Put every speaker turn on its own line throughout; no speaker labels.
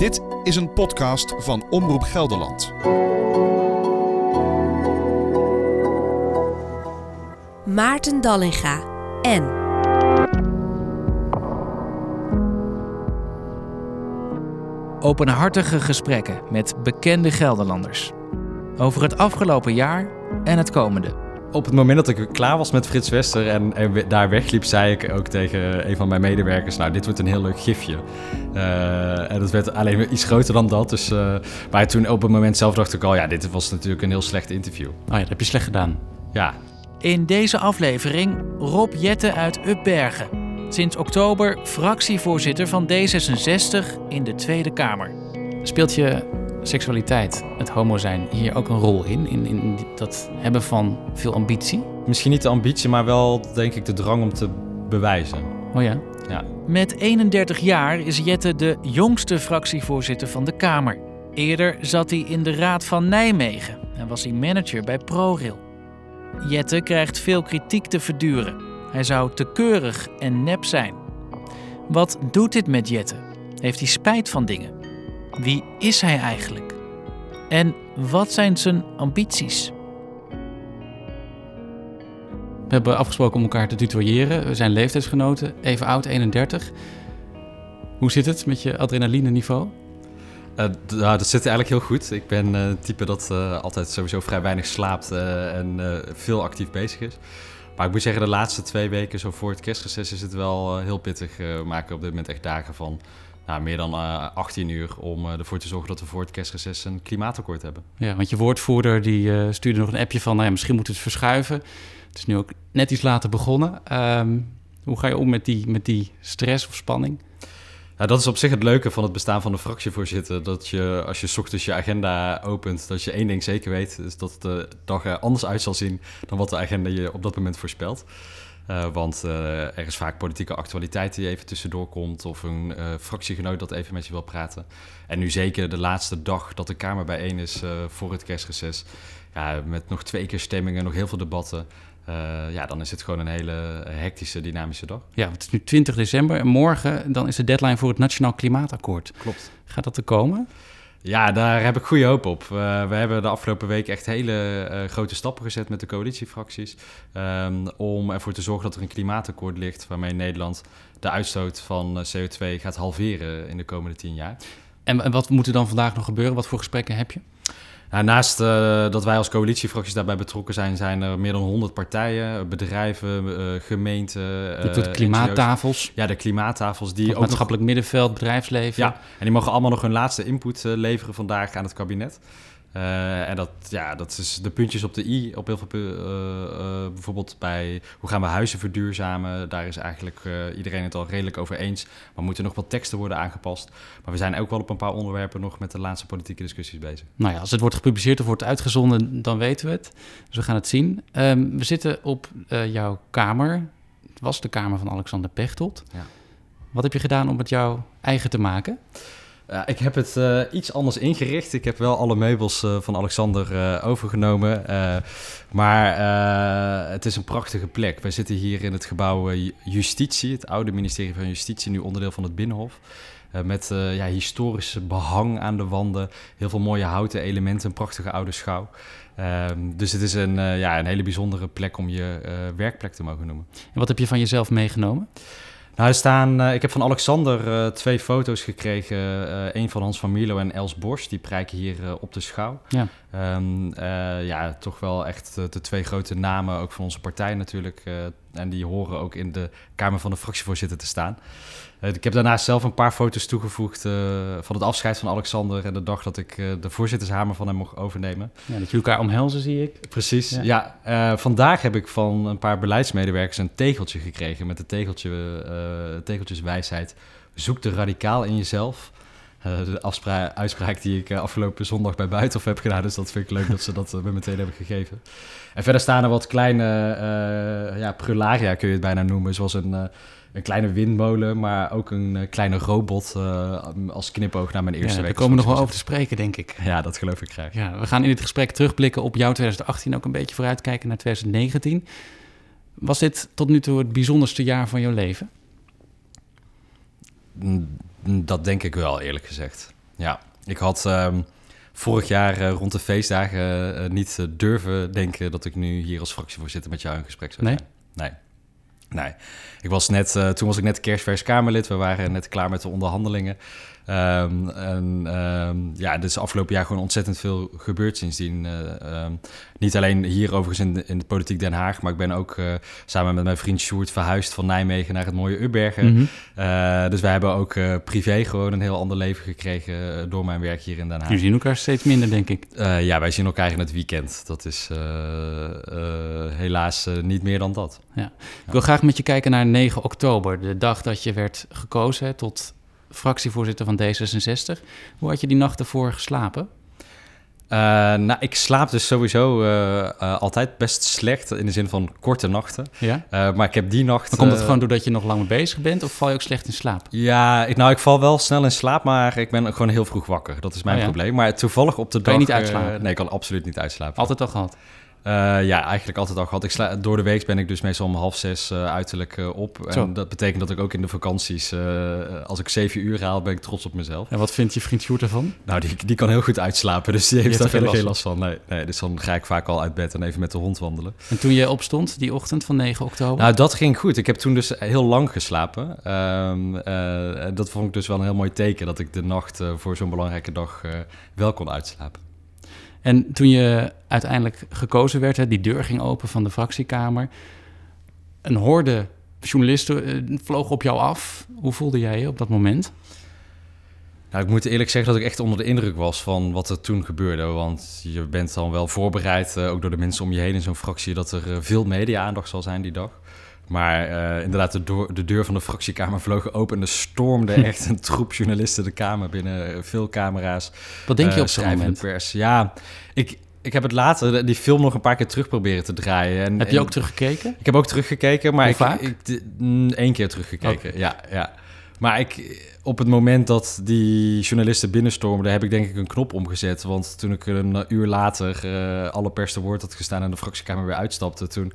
Dit is een podcast van Omroep Gelderland.
Maarten Dallinga en...
Openhartige gesprekken met bekende Gelderlanders. Over het afgelopen jaar en het komende.
Op het moment dat ik klaar was met Frits Wester en, en we- daar wegliep, zei ik ook tegen een van mijn medewerkers: Nou, dit wordt een heel leuk gifje. Eh, en dat werd alleen maar iets groter dan dat. Dus, eh, maar toen op het moment zelf dacht ik al: Ja, dit was natuurlijk een heel slecht interview.
Oh ja, dat heb je slecht gedaan.
Ja,
In deze aflevering Rob Jette uit Upbergen. Sinds oktober fractievoorzitter van D66 in de Tweede Kamer.
Speelt je seksualiteit, het homo zijn, hier ook een rol in? In, in dat hebben van veel ambitie?
misschien niet de ambitie, maar wel denk ik de drang om te bewijzen.
Oh ja?
Ja,
Met 31 jaar is Jette de jongste fractievoorzitter van de Kamer. Eerder zat hij in de Raad van Nijmegen en was hij manager bij ProRail. Jette krijgt veel kritiek te verduren. Hij zou te keurig en nep zijn. Wat doet dit met Jette? Heeft hij spijt van dingen? Wie is hij eigenlijk? En wat zijn zijn ambities?
We hebben afgesproken om elkaar te tutoyeren. We zijn leeftijdsgenoten, even oud, 31. Hoe zit het met je adrenaline niveau?
Eh, nou, dat zit eigenlijk heel goed. Ik ben eh, het type dat eh, altijd sowieso vrij weinig slaapt eh, en eh, veel actief bezig is. Maar ik moet zeggen, de laatste twee weken, zo voor het kerstreces, is het wel heel pittig. eh, we maken op dit moment echt dagen van nou, meer dan eh 18 uur om eh, ervoor te zorgen dat we voor het kerstreces een klimaatakkoord hebben.
Ja, want je woordvoerder die eh, stuurde nog een appje van... Nou ja, misschien moeten we het verschuiven. Het is nu ook net iets later begonnen. Ehm, hoe ga je om met die, met die stress of spanning?
Ja, dat is op zich het leuke van het bestaan van de fractievoorzitter. Dat je, als je ochtends je agenda opent, dat je één ding zeker weet. is dat de dag er anders uit zal zien dan wat de agenda je op dat moment voorspelt. Eh, want eh, er is vaak politieke actualiteit die even tussendoor komt... of een eh, fractiegenoot dat even met je wil praten. En nu zeker de laatste dag dat de Kamer bijeen is voor het kerstreces... Ja, met nog twee keer stemmingen, nog heel veel debatten... ja, dan is het gewoon een hele hectische, dynamische dag.
Ja, het is nu 20 december en morgen dan is de deadline voor het Nationaal Klimaatakkoord.
Klopt.
Gaat dat er komen?
Ja, daar heb ik goede hoop op. Eh, we hebben de afgelopen week echt hele eh, grote stappen gezet met de coalitiefracties. ehm, om ervoor te zorgen dat er een klimaatakkoord ligt waarmee Nederland de uitstoot van eh, CO2 gaat halveren in de komende tien jaar.
En, en wat moet er dan vandaag nog gebeuren? Wat voor gesprekken heb je?
Nou, naast eh, dat wij als coalitiefracties daarbij betrokken zijn, zijn er meer dan 100 partijen, bedrijven, eh, gemeenten. Eh,
doet
NGO's.
klimaattafels,
Ja, de klimaattafels die
het
ook nog
maatschappelijk middenveld, bedrijfsbedrijfsleven.
Ja, en die mogen allemaal nog hun laatste input eh, leveren vandaag aan het kabinet. Eh, en dat, ja, dat is de puntjes op de i op heel veel eh, eh, bijvoorbeeld bij hoe gaan we huizen verduurzamen. Daar is eigenlijk iedereen het al redelijk over eens. Maar moeten nog wat teksten worden aangepast. Maar we zijn ook wel op een paar onderwerpen nog met de laatste politieke discussies bezig.
Nou ja, als het wordt gepubliceerd of wordt uitgezonden, dan weten we het. Dus we gaan het zien. Ehm, we zitten op jouw kamer. Het was de kamer van Alexander Pechtold.
Ja.
Wat heb je gedaan om het jou eigen te maken?
Ja, ik heb het eh, iets anders ingericht. Ik heb wel alle meubels eh, van Alexander eh, overgenomen. maar het is een prachtige plek. Wij zitten hier in het gebouw Justitie, het oude ministerie van Justitie, nu onderdeel van het Binnenhof. Met ja, historische behang aan de wanden, heel veel mooie houten elementen, een prachtige oude schouw. Ehm, dus het is een, ja, een hele bijzondere plek om je werkplek te mogen noemen.
En wat heb je van jezelf meegenomen?
Nou, er staan, eh, ik heb van Alexander eh, twee foto's gekregen. Eén van Hans van Mierlo en Els Borst. Die prijken hier eh, op de schouw.
Ja.
Ehm, eh, ja, toch wel echt eh, de twee grote namen, ook van onze partij natuurlijk. eh, en die horen ook in de Kamer van de fractievoorzitter te staan. Eh, ik heb daarnaast zelf een paar foto's toegevoegd eh, van het afscheid van Alexander... en de dag dat ik eh, de voorzittershamer van hem mocht overnemen.
Ja, dat jullie elkaar omhelzen, zie ik.
Precies,
Ja.
ja. vandaag heb ik van een paar beleidsmedewerkers een tegeltje gekregen met de tegeltje, tegeltjeswijsheid. Zoek de radicaal in jezelf. De afspra- uitspraak die ik afgelopen zondag bij Buitenhof heb gedaan. Dus dat vind ik leuk dat ze dat me meteen hebben gegeven. En verder staan er wat kleine ja, prularia kun je het bijna noemen. Zoals een, een kleine windmolen, maar ook een uh, kleine robot uh, als knipoog naar mijn eerste
ja,
week.
Daar komen we nog wel over te spreken, denk ik.
Ja, dat geloof ik graag.
Ja, we gaan in dit gesprek terugblikken op jouw 2018, ook een beetje vooruitkijken naar 2019. Was dit tot nu toe het bijzonderste jaar van jouw leven?
Dat denk ik wel, eerlijk gezegd. Ja, ik had ehm, vorig jaar eh, rond de feestdagen eh, niet eh, durven denken dat ik nu hier als fractievoorzitter met jou in gesprek zou zijn. Nee. Nee. Ik was net, eh, toen was ik net kerstvers Kamerlid. We waren net klaar met de onderhandelingen. Ehm, en em, ja, er is afgelopen jaar gewoon ontzettend veel gebeurd sindsdien. Eh, ehm, niet alleen hier overigens in de, in de politiek Den Haag, maar ik ben ook eh, samen met mijn vriend Sjoerd verhuisd van Nijmegen naar het mooie Ubbergen.
Mhm.
Eh, dus wij hebben ook privé gewoon een heel ander leven gekregen door mijn werk hier in Den Haag.
Jullie zien elkaar steeds minder, denk ik.
Ja, wij zien elkaar in het weekend. Dat is helaas niet meer dan dat.
Ik wil graag met je kijken naar 9 oktober, de dag dat je werd gekozen hè, tot fractievoorzitter van D66. Hoe had je die nacht ervoor geslapen?
Eh, nou, ik slaap dus sowieso eh, eh, altijd best slecht in de zin van korte nachten.
Ja?
Maar ik heb die nacht.
Dan komt het gewoon doordat je nog lang bezig bent of val je ook slecht in slaap?
Ja, ik, nou, ik val wel snel in slaap, maar ik ben gewoon heel vroeg wakker. Dat is mijn
Oh ja?
probleem. Maar toevallig op de
Kan je
dag...
niet uitslapen?
nee, ik kan absoluut niet uitslapen.
Altijd al gehad.
Eh, ja, eigenlijk altijd al gehad. Ik sla, door de week ben ik dus meestal om half zes eh, uiterlijk eh, op. En dat betekent dat ik ook in de vakanties, als ik zeven uur haal, ben ik trots op mezelf.
En wat vindt je vriend Sjoerd ervan?
Nou, die, die kan heel goed uitslapen, dus die heeft
heeft
daar
geen
verder geen last van. Nee, nee, dus dan ga ik vaak al uit bed en even met de hond wandelen.
En toen je opstond, die ochtend van 9 oktober?
Nou, dat ging goed. Ik heb toen dus heel lang geslapen. Ehm, eh, dat vond ik dus wel een heel mooi teken, dat ik de nacht voor zo'n belangrijke dag wel kon uitslapen.
En toen je uiteindelijk gekozen werd, die deur ging open van de fractiekamer. Een horde journalisten eh, vloog op jou af. Hoe voelde jij je op dat moment?
Nou, ik moet eerlijk zeggen dat ik echt onder de indruk was van wat er toen gebeurde. Want je bent dan wel voorbereid, eh, ook door de mensen om je heen in zo'n fractie, dat er eh, veel media-aandacht zal zijn die dag. Maar eh, inderdaad, de, door- de deur van de fractiekamer vloog open en er stormde echt een troep journalisten de kamer binnen. Veel camera's.
Wat denk je
eh,
op zo'n moment?
pers. Ja, ik, ik heb het later, die film nog een paar keer terug proberen te draaien. En,
Heb je
en-
ook teruggekeken?
ik heb ook teruggekeken, maar
Hoe
ik,
vaak?
ik, de- mm, één keer teruggekeken. Ja, ja. Maar ik, op het moment dat die journalisten binnenstormden, heb ik denk ik een knop omgezet. Want toen ik een uur later eh, alle pers te woord had gestaan en de fractiekamer weer uitstapte, toen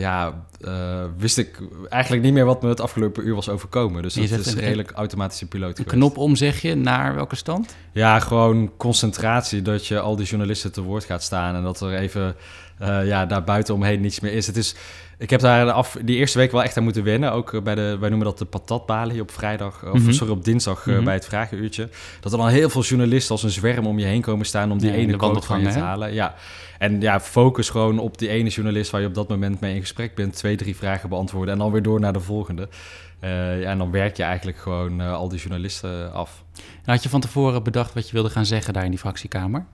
ja, eh, wist ik eigenlijk niet meer wat me het afgelopen uur was overkomen. Dus
zegt
is
een-
redelijk automatische piloot
Een
geweest.
knop om, zeg je, naar welke stand?
Ja, gewoon concentratie. Dat je al die journalisten te woord gaat staan. En dat er even eh, ja, daar buiten omheen niets meer is. Het is. Ik heb daar de af, die eerste week wel echt aan moeten wennen. Ook eh, bij de, wij noemen dat de patatbalie op vrijdag. Of sorry, op dinsdag eh,
Mhm.
bij het vragenuurtje. Dat er dan heel veel journalisten als een zwerm om je heen komen staan om die
Ja,
ene
de
quote van je te halen. Ja. En ja, focus gewoon op die ene journalist waar je op dat moment mee in gesprek bent. Twee, drie vragen beantwoorden en dan weer door naar de volgende. Eh, ja, en dan werk je eigenlijk gewoon al die journalisten af.
En had je van tevoren bedacht wat je wilde gaan zeggen daar in die fractiekamer?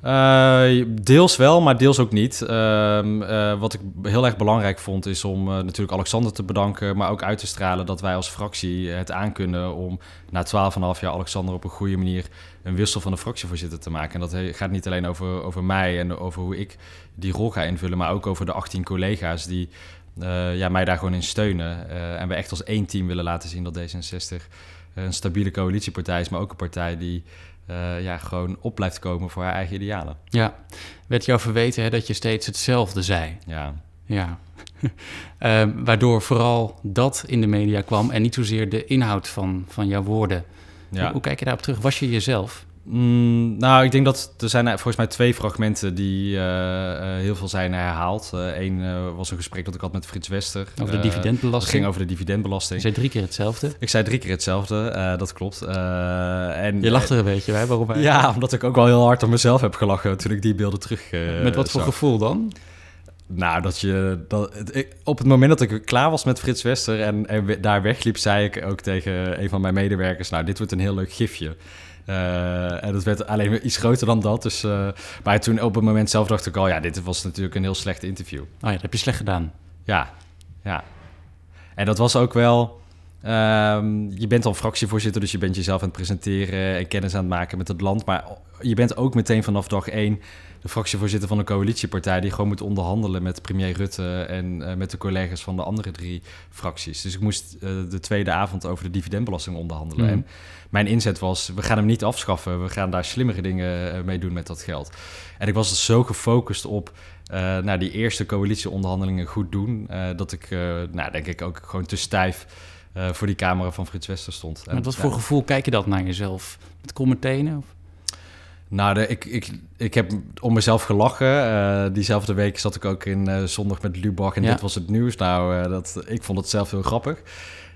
Eh, deels wel, maar deels ook niet. Ehm, eh, wat ik heel erg belangrijk vond, is om eh, natuurlijk Alexander te bedanken, maar ook uit te stralen dat wij als fractie het aankunnen om na 12,5 jaar Alexander op een goede manier een wissel van de fractievoorzitter te maken. En dat gaat niet alleen over, over mij en over hoe ik die rol ga invullen, maar ook over de 18 collega's die ja, mij daar gewoon in steunen. En we echt als één team willen laten zien dat D66 een stabiele coalitiepartij is, maar ook een partij die eh, ja, gewoon op blijft komen voor haar eigen idealen.
Ja, werd jou verweten hè, dat je steeds hetzelfde zei.
Ja,
Ja. Ehm, waardoor vooral dat in de media kwam en niet zozeer de inhoud van, van jouw woorden.
ja.
Hoe, hoe kijk je daarop terug? Was je jezelf?
Mm, nou, ik denk dat er zijn volgens mij twee fragmenten die eh, eh, heel veel zijn herhaald. Eén was een gesprek dat ik had met Frits Wester.
Over de
Eh,
dividendbelasting?
ging over de
Je
dividendbelasting.
zei drie keer hetzelfde.
Ik zei drie keer hetzelfde, eh, dat klopt. Eh, en,
Je lacht er een beetje bij. Waarom?
eh, ja, omdat ik ook wel heel hard om mezelf heb gelachen toen ik die beelden terug eh,
Met wat voor
zag.
gevoel dan?
Nou, dat je... Dat, ik- op het moment dat ik klaar was met Frits Wester en, en daar wegliep, zei ik ook tegen een van mijn medewerkers... Nou, dit wordt een heel leuk gifje. Eh, en dat werd alleen weer iets groter dan dat. Dus, eh, maar toen op het moment zelf dacht ik al... Ja, dit was natuurlijk een heel slecht interview.
Oh ja, dat heb je slecht gedaan.
Ja, ja. En dat was ook wel... ehm, je bent al fractievoorzitter, dus je bent jezelf aan het presenteren... en kennis aan het maken met het land. Maar je bent ook meteen vanaf dag één... de fractievoorzitter van een coalitiepartij... die gewoon moet onderhandelen met premier Rutte... en eh, met de collega's van de andere drie fracties. Dus ik moest eh, de tweede avond over de dividendbelasting onderhandelen.
Mhm.
En mijn inzet was, we gaan hem niet afschaffen. We gaan daar slimmere dingen eh, mee doen met dat geld. En ik was dus zo gefocust op nou, die eerste coalitieonderhandelingen goed doen... dat ik, nou, denk ik, ook gewoon te stijf... eh, voor die camera van Frits Wester stond. En,
Met wat
ja,
voor gevoel kijk je dat naar jezelf? Met kromme tenen? Of?
Nou, de, ik, ik, ik heb om mezelf gelachen. Eh, diezelfde week zat ik ook in eh, Zondag met Lubach en
Ja.
dit was het nieuws. Nou, dat, ik vond het zelf heel grappig.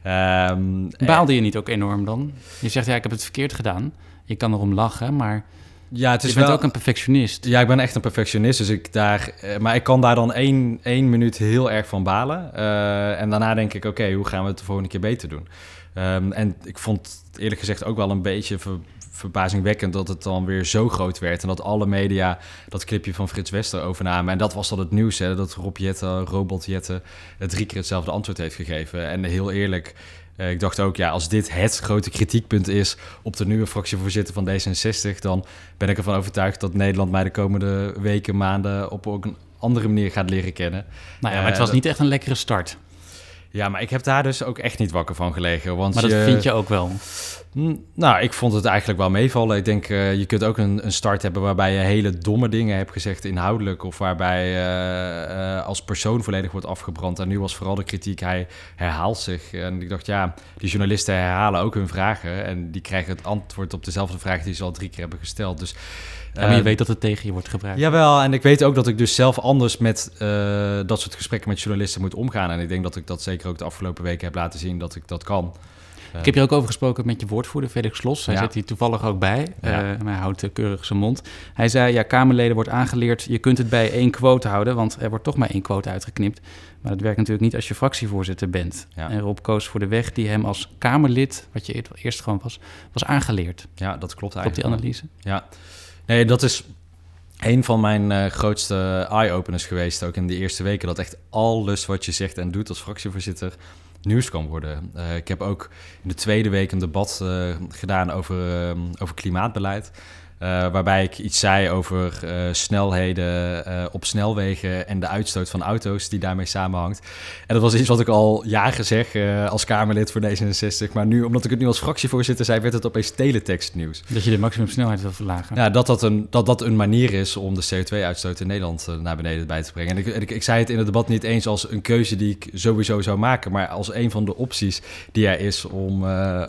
Ehm,
Baalde je niet ook enorm dan? Je zegt, ja, ik heb het verkeerd gedaan. Je kan erom lachen, maar
ja, het
je
is
bent
wel...
ook een perfectionist.
Ja, ik ben echt een perfectionist, dus ik daar... eh, maar ik kan daar dan één, één minuut heel erg van balen. Eh, en daarna denk ik, oké, hoe gaan we het de volgende keer beter doen? Ehm, en ik vond het eerlijk gezegd ook wel een beetje ver- verbazingwekkend... dat het dan weer zo groot werd. En dat alle media dat clipje van Frits Wester overnamen. En dat was dan het nieuws, hè, dat Rob Jetten, Robot Jetten... het drie keer hetzelfde antwoord heeft gegeven. En heel eerlijk... eh, ik dacht ook, ja, als dit het grote kritiekpunt is op de nieuwe fractievoorzitter van D66, dan ben ik ervan overtuigd dat Nederland mij de komende weken, maanden op ook een andere manier gaat leren kennen.
Nou ja,
Eh,
maar het was niet echt een lekkere start.
Ja, maar ik heb daar dus ook echt niet wakker van gelegen. Want
Maar dat vind je ook wel.
Nou, ik vond het eigenlijk wel meevallen. Ik denk, eh, je kunt ook een, een start hebben waarbij je hele domme dingen hebt gezegd inhoudelijk. Of waarbij eh, als persoon volledig wordt afgebrand. En nu was vooral de kritiek, hij herhaalt zich. En ik dacht, ja, die journalisten herhalen ook hun vragen. En die krijgen het antwoord op dezelfde vraag die ze al drie keer hebben gesteld. Dus,
Ja, maar je
eh,
weet dat het tegen je wordt gebruikt.
Jawel, en ik weet ook dat ik dus zelf anders met dat soort gesprekken met journalisten moet omgaan. En ik denk dat ik dat zeker ook de afgelopen weken heb laten zien dat ik dat kan.
Ik heb hier ook over gesproken met je woordvoerder, Felix Los. Hij
Ja.
zit hier toevallig ook bij.
Ja.
Eh, maar hij houdt eh, keurig zijn mond. Hij zei, ja, Kamerleden wordt aangeleerd... je kunt het bij één quote houden... want er wordt toch maar één quote uitgeknipt. Maar dat werkt natuurlijk niet als je fractievoorzitter bent.
Ja.
En Rob koos voor de weg die hem als Kamerlid... wat je eer- eerst gewoon was, was aangeleerd.
Ja, dat klopt
Op
eigenlijk.
die analyse.
Ja, nee, dat is een van mijn eh, grootste eye-openers geweest, ook in de eerste weken, dat echt alles wat je zegt en doet als fractievoorzitter nieuws kan worden. Eh, ik heb ook in de tweede week een debat eh, gedaan over, eh, over klimaatbeleid. Eh, waarbij ik iets zei over eh, snelheden eh, op snelwegen en de uitstoot van auto's die daarmee samenhangt. En dat was iets wat ik al jaren zeg als Kamerlid voor D66. Maar nu, omdat ik het nu als fractievoorzitter zei, werd het opeens teletextnieuws.
Dat je de maximumsnelheid wil verlagen.
Ja, dat dat, een, dat dat een manier is om de CO2-uitstoot in Nederland naar beneden bij te brengen. En ik, ik, ik zei het in het debat niet eens als een keuze die ik sowieso zou maken, maar als een van de opties die er is om,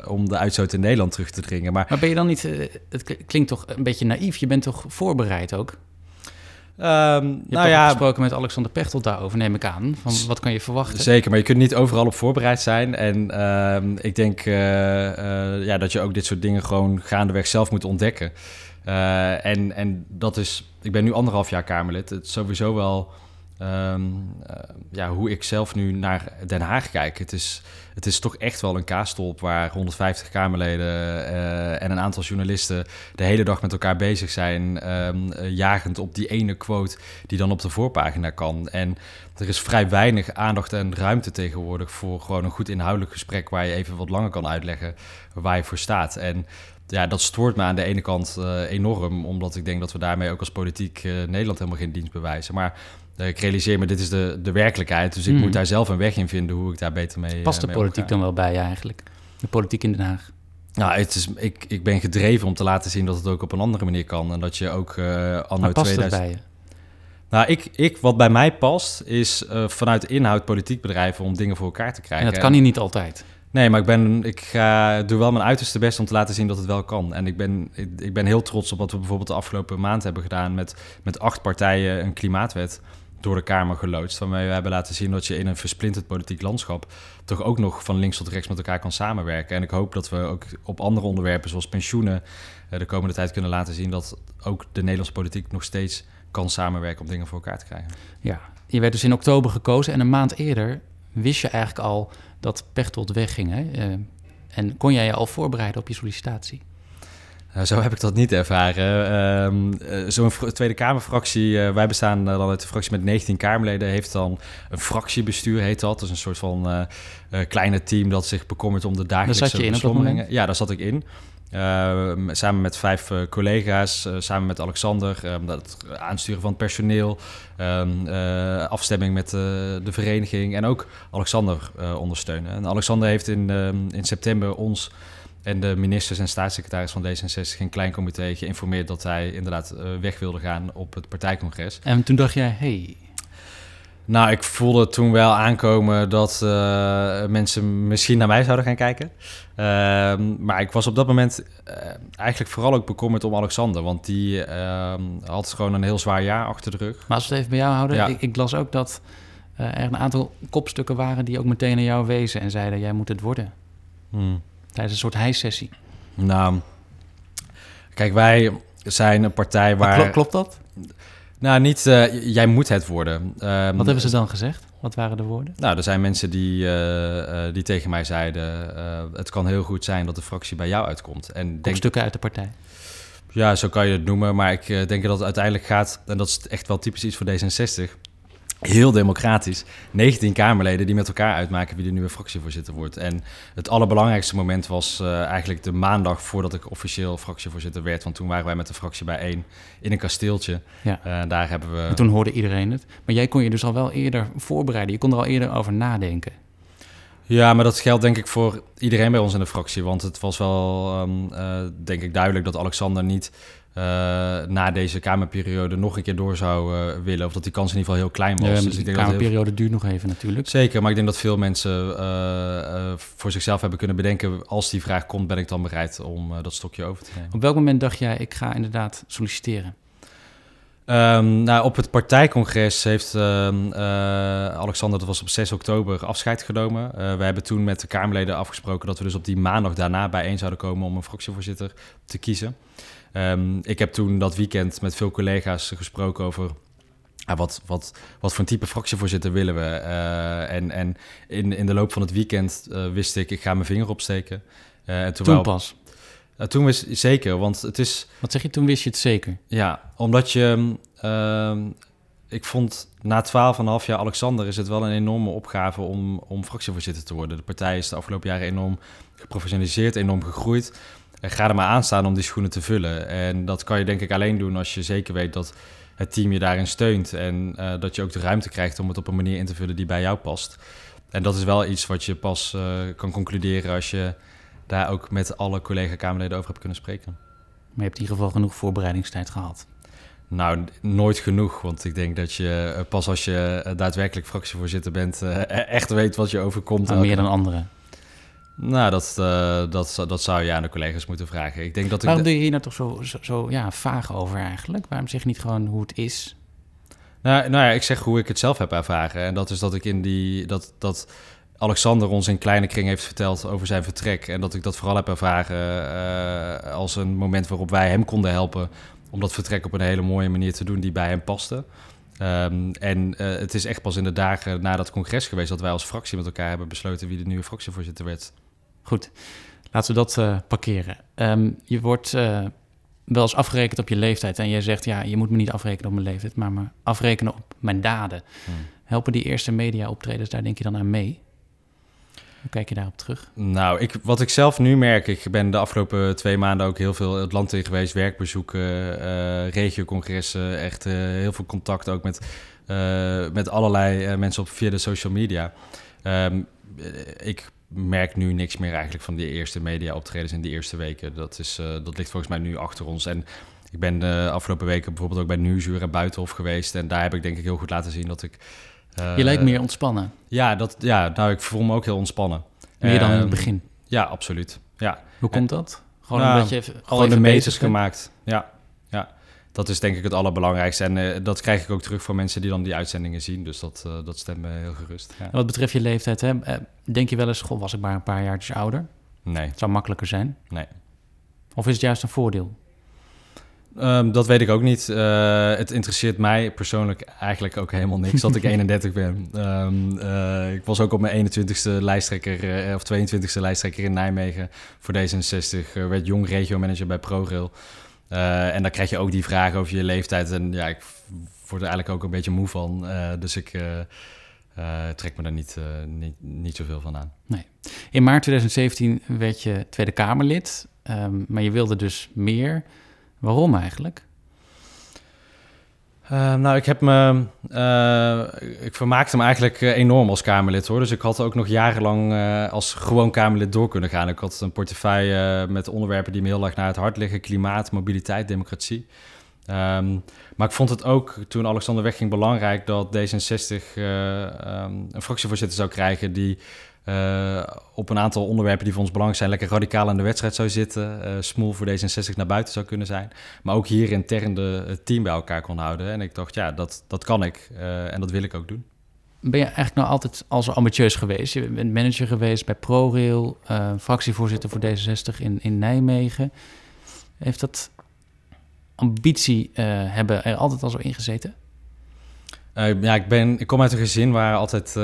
om de uitstoot in Nederland terug te dringen. Maar
Maar ben je dan niet... het klinkt toch een beetje naïef. Je bent toch voorbereid ook? Je
ehm,
hebt
nou ja,
gesproken met Alexander Pechtold daarover, neem ik aan. Van wat kan je verwachten?
Zeker, maar je kunt niet overal op voorbereid zijn. En ehm, ik denk eh, eh, ja, dat je ook dit soort dingen gewoon gaandeweg zelf moet ontdekken. Eh, en, en dat is, ik ben nu anderhalf jaar Kamerlid. Het is sowieso wel ehm, eh, ja, hoe ik zelf nu naar Den Haag kijk. Het is, het is toch echt wel een kaastolp waar 150 Kamerleden eh, en een aantal journalisten de hele dag met elkaar bezig zijn. ehm, eh, jagend op die ene quote die dan op de voorpagina kan. En er is vrij weinig aandacht en ruimte tegenwoordig voor gewoon een goed inhoudelijk gesprek waar je even wat langer kan uitleggen waar je voor staat. En ja, dat stoort me aan de ene kant enorm, omdat ik denk dat we daarmee ook als politiek Nederland helemaal geen dienst bewijzen. Maar ik realiseer me, dit is de, de werkelijkheid, dus ik
Mhm.
moet daar zelf een weg in vinden hoe ik daar beter mee
Past de
eh, mee
politiek dan wel bij je eigenlijk? De politiek in Den Haag.
Nou, het is, ik, ik ben gedreven om te laten zien dat het ook op een andere manier kan. En dat je ook eh anno
Maar past
2000...
dat bij je?
Nou, ik, ik, wat bij mij past, is eh, vanuit inhoud politiek bedrijven om dingen voor elkaar te
En
krijgen.
dat kan hier niet altijd.
Nee, maar ik, ben, ik ga, doe wel mijn uiterste best om te laten zien dat het wel kan. En ik ben, ik, ik ben heel trots op wat we bijvoorbeeld de afgelopen maand hebben gedaan... met, met acht partijen een klimaatwet door de Kamer geloodst... waarmee we hebben laten zien dat je in een versplinterd politiek landschap... toch ook nog van links tot rechts met elkaar kan samenwerken. En ik hoop dat we ook op andere onderwerpen zoals pensioenen... eh, de komende tijd kunnen laten zien dat ook de Nederlandse politiek nog steeds kan samenwerken... om dingen voor elkaar te krijgen.
Ja, je werd dus in oktober gekozen en een maand eerder wist je eigenlijk al dat Pechtold wegging. Hè? Eh, en kon jij je al voorbereiden op je sollicitatie?
Nou, zo heb ik dat niet ervaren. Ehm, eh, Zo'n Tweede Kamerfractie, eh, wij bestaan eh, dan uit de fractie met 19 Kamerleden, heeft dan een fractiebestuur, heet dat. Dus een soort van kleine team dat zich bekommert om de dagelijkse beslommeringen. Ja, daar zat ik in. Ehm, samen met vijf collega's, samen met Alexander, ehm, dat aansturen van het personeel, afstemming met de vereniging en ook Alexander ondersteunen. En Alexander heeft in, in september ons en de ministers en staatssecretaris van D66 in klein comité geïnformeerd dat hij inderdaad eh, weg wilde gaan op het partijcongres.
En toen dacht jij, hey,
Nou, ik voelde toen wel aankomen dat uh, mensen misschien naar mij zouden gaan kijken. Uh, maar ik was op dat moment uh, eigenlijk vooral ook bekommerd om Alexander. Want die ehm, had gewoon een heel zwaar jaar achter de rug.
Maar als we het even bij jou houden. Ja. Ik, ik, las ook dat eh, er een aantal kopstukken waren die ook meteen naar jou wezen. En zeiden, jij moet het worden. Hmm. Tijdens een soort hijsessie.
Nou, kijk, wij zijn een partij waar...
Klopt, klopt dat?
Nou, niet uh, jij moet het worden. Um,
Wat hebben ze dan gezegd? Wat waren de woorden?
Nou, er zijn mensen die, uh, uh, die tegen mij zeiden... het kan heel goed zijn dat de fractie bij jou uitkomt.
En denk... stukken uit de partij?
Ja, zo kan je het noemen. Maar ik denk dat het uiteindelijk gaat... en dat is echt wel typisch iets voor D66 heel democratisch. 19 Kamerleden die met elkaar uitmaken wie de nieuwe fractievoorzitter wordt. En het allerbelangrijkste moment was uh, eigenlijk de maandag voordat ik officieel fractievoorzitter werd. Want toen waren wij met de fractie bijeen in een kasteeltje. Ja. Uh, daar hebben we...
En toen hoorde iedereen het. Maar jij kon je dus al wel eerder voorbereiden. Je kon er al eerder over nadenken.
Ja, maar dat geldt denk ik voor iedereen bij ons in de fractie. Want het was wel, um, uh, denk ik, duidelijk dat Alexander niet uh, na deze Kamerperiode nog een keer door zou uh, willen. Of dat die kans in ieder geval heel klein was.
Ja, dus ik denk Kamerperiode heel... duurt nog even natuurlijk.
Zeker, maar ik denk dat veel mensen uh, voor zichzelf hebben kunnen bedenken... als die vraag komt, ben ik dan bereid om dat stokje over te nemen.
Op welk moment dacht jij, ik ga inderdaad solliciteren?
Um, nou, op het partijcongres heeft uh, Alexander, dat was op 6 oktober, afscheid genomen. Uh, we hebben toen met de Kamerleden afgesproken dat we dus op die maandag daarna bijeen zouden komen om een fractievoorzitter te kiezen. Um, ik heb toen dat weekend met veel collega's gesproken over uh, wat, wat, wat voor een type fractievoorzitter willen we. Uh, en en in, in de loop van het weekend uh, wist ik, ik ga mijn vinger opsteken.
en toen, toen pas?
toen wist zeker, want het is...
Wat zeg je, toen wist je het zeker?
Ja, omdat je... Ehm, ik vond na 12,5 jaar Alexander is het wel een enorme opgave om, om fractievoorzitter te worden. De partij is de afgelopen jaren enorm geprofessionaliseerd, enorm gegroeid. En ga er maar aan staan om die schoenen te vullen. En dat kan je denk ik alleen doen als je zeker weet dat het team je daarin steunt. En uh, dat je ook de ruimte krijgt om het op een manier in te vullen die bij jou past. En dat is wel iets wat je pas uh, kan concluderen als je daar ook met alle collega-Kamerleden over hebt kunnen spreken.
Maar je hebt in ieder geval genoeg voorbereidingstijd gehad.
Nou, nooit genoeg. Want ik denk dat je eh, pas als je daadwerkelijk fractievoorzitter bent, e-, echt weet wat je overkomt.
Maar meer dan anderen.
Nou, dat, uh, dat, dat zou je aan de collega's moeten vragen. Ik denk dat
Waarom
ik
doe je hier nou toch zo, zo, zo, ja, vaag over eigenlijk? Waarom zeg je niet gewoon hoe het is?
Nou, nou ja, ik zeg hoe ik het zelf heb ervaren. En dat is dat ik in die... Dat, dat Alexander ons in kleine kring heeft verteld over zijn vertrek. En dat ik dat vooral heb ervaren uh, als een moment waarop wij hem konden helpen... om dat vertrek op een hele mooie manier te doen die bij hem paste. Um, en uh, het is echt pas in de dagen na dat congres geweest... dat wij als fractie met elkaar hebben besloten wie de nieuwe fractievoorzitter werd.
Goed, laten we dat uh, parkeren. Um, je wordt uh, wel eens afgerekend op je leeftijd. En jij zegt, ja, je moet me niet afrekenen op mijn leeftijd, maar me afrekenen op mijn daden. Hmm. Helpen die eerste media-optredens daar denk je dan aan mee? Hoe kijk je daarop terug?
Nou, ik, wat ik zelf nu merk, ik ben de afgelopen twee maanden ook heel veel het land in geweest, werkbezoeken, uh, regiocongressen, echt uh, heel veel contact ook met, uh, met allerlei mensen op via de social media. Um, ik merk nu niks meer eigenlijk van die eerste media-optredens in die eerste weken. Dat, is, uh, dat ligt volgens mij nu achter ons. En ik ben de afgelopen weken bijvoorbeeld ook bij Nieuwsuur en Buitenhof geweest. En daar heb ik denk ik heel goed laten zien dat ik...
Uh, je lijkt meer ontspannen.
Ja, dat, ja, nou, ik voel me ook heel ontspannen.
Meer dan in het begin?
Ja, absoluut. Ja.
Hoe komt dat?
Gewoon nou, omdat je even, gewoon de meters gemaakt. Ja dat is denk ik het allerbelangrijkste. En uh, dat krijg ik ook terug van mensen die dan die uitzendingen zien. Dus dat, uh, dat stemt me heel gerust. Ja.
Wat betreft je leeftijd, hè, eh, denk je wel eens... Goh, was ik maar een paar jaartjes ouder?
Nee.
Het zou makkelijker zijn?
Nee.
Of is het juist een voordeel?
Um, dat weet ik ook niet. Uh, het interesseert mij persoonlijk eigenlijk ook helemaal niks dat ik 31 ben. Um, uh, ik was ook op mijn 21ste lijsttrekker, uh, of 22ste lijsttrekker in Nijmegen voor D66. werd jong regio-manager bij ProRail. Uh, en dan krijg je ook die vragen over je leeftijd. En ja, ik word er eigenlijk ook een beetje moe van. Uh, dus ik uh, trek me daar niet, niet, niet zoveel van aan.
Nee. In maart 2017 werd je Tweede Kamerlid. Um, maar je wilde dus meer. Waarom eigenlijk?
Uh, nou, ik heb me. Uh, ik vermaakte me eigenlijk uh, enorm als Kamerlid hoor. Dus ik had ook nog jarenlang als gewoon Kamerlid door kunnen gaan. Ik had een portefeuille met onderwerpen die me heel erg naar het hart liggen: klimaat, mobiliteit, democratie. Ehm, maar ik vond het ook toen Alexander wegging belangrijk dat D66 eh, ehm, een fractievoorzitter zou krijgen die eh, op een aantal onderwerpen die voor ons belangrijk zijn lekker radicaal in de wedstrijd zou zitten. Uh, smoel voor D66 naar buiten zou kunnen zijn. Maar ook hier intern de, het team bij elkaar kon houden. En ik dacht, ja, dat, dat kan ik en dat wil ik ook doen.
Ben je eigenlijk nou altijd al zo ambitieus geweest? Je bent manager geweest bij ProRail, fractievoorzitter voor D66 in, in Nijmegen. Heeft dat ambitie hebben er altijd al zo ingezeten?
Uh, ja, ik, ben, ik kom uit een gezin waar altijd uh,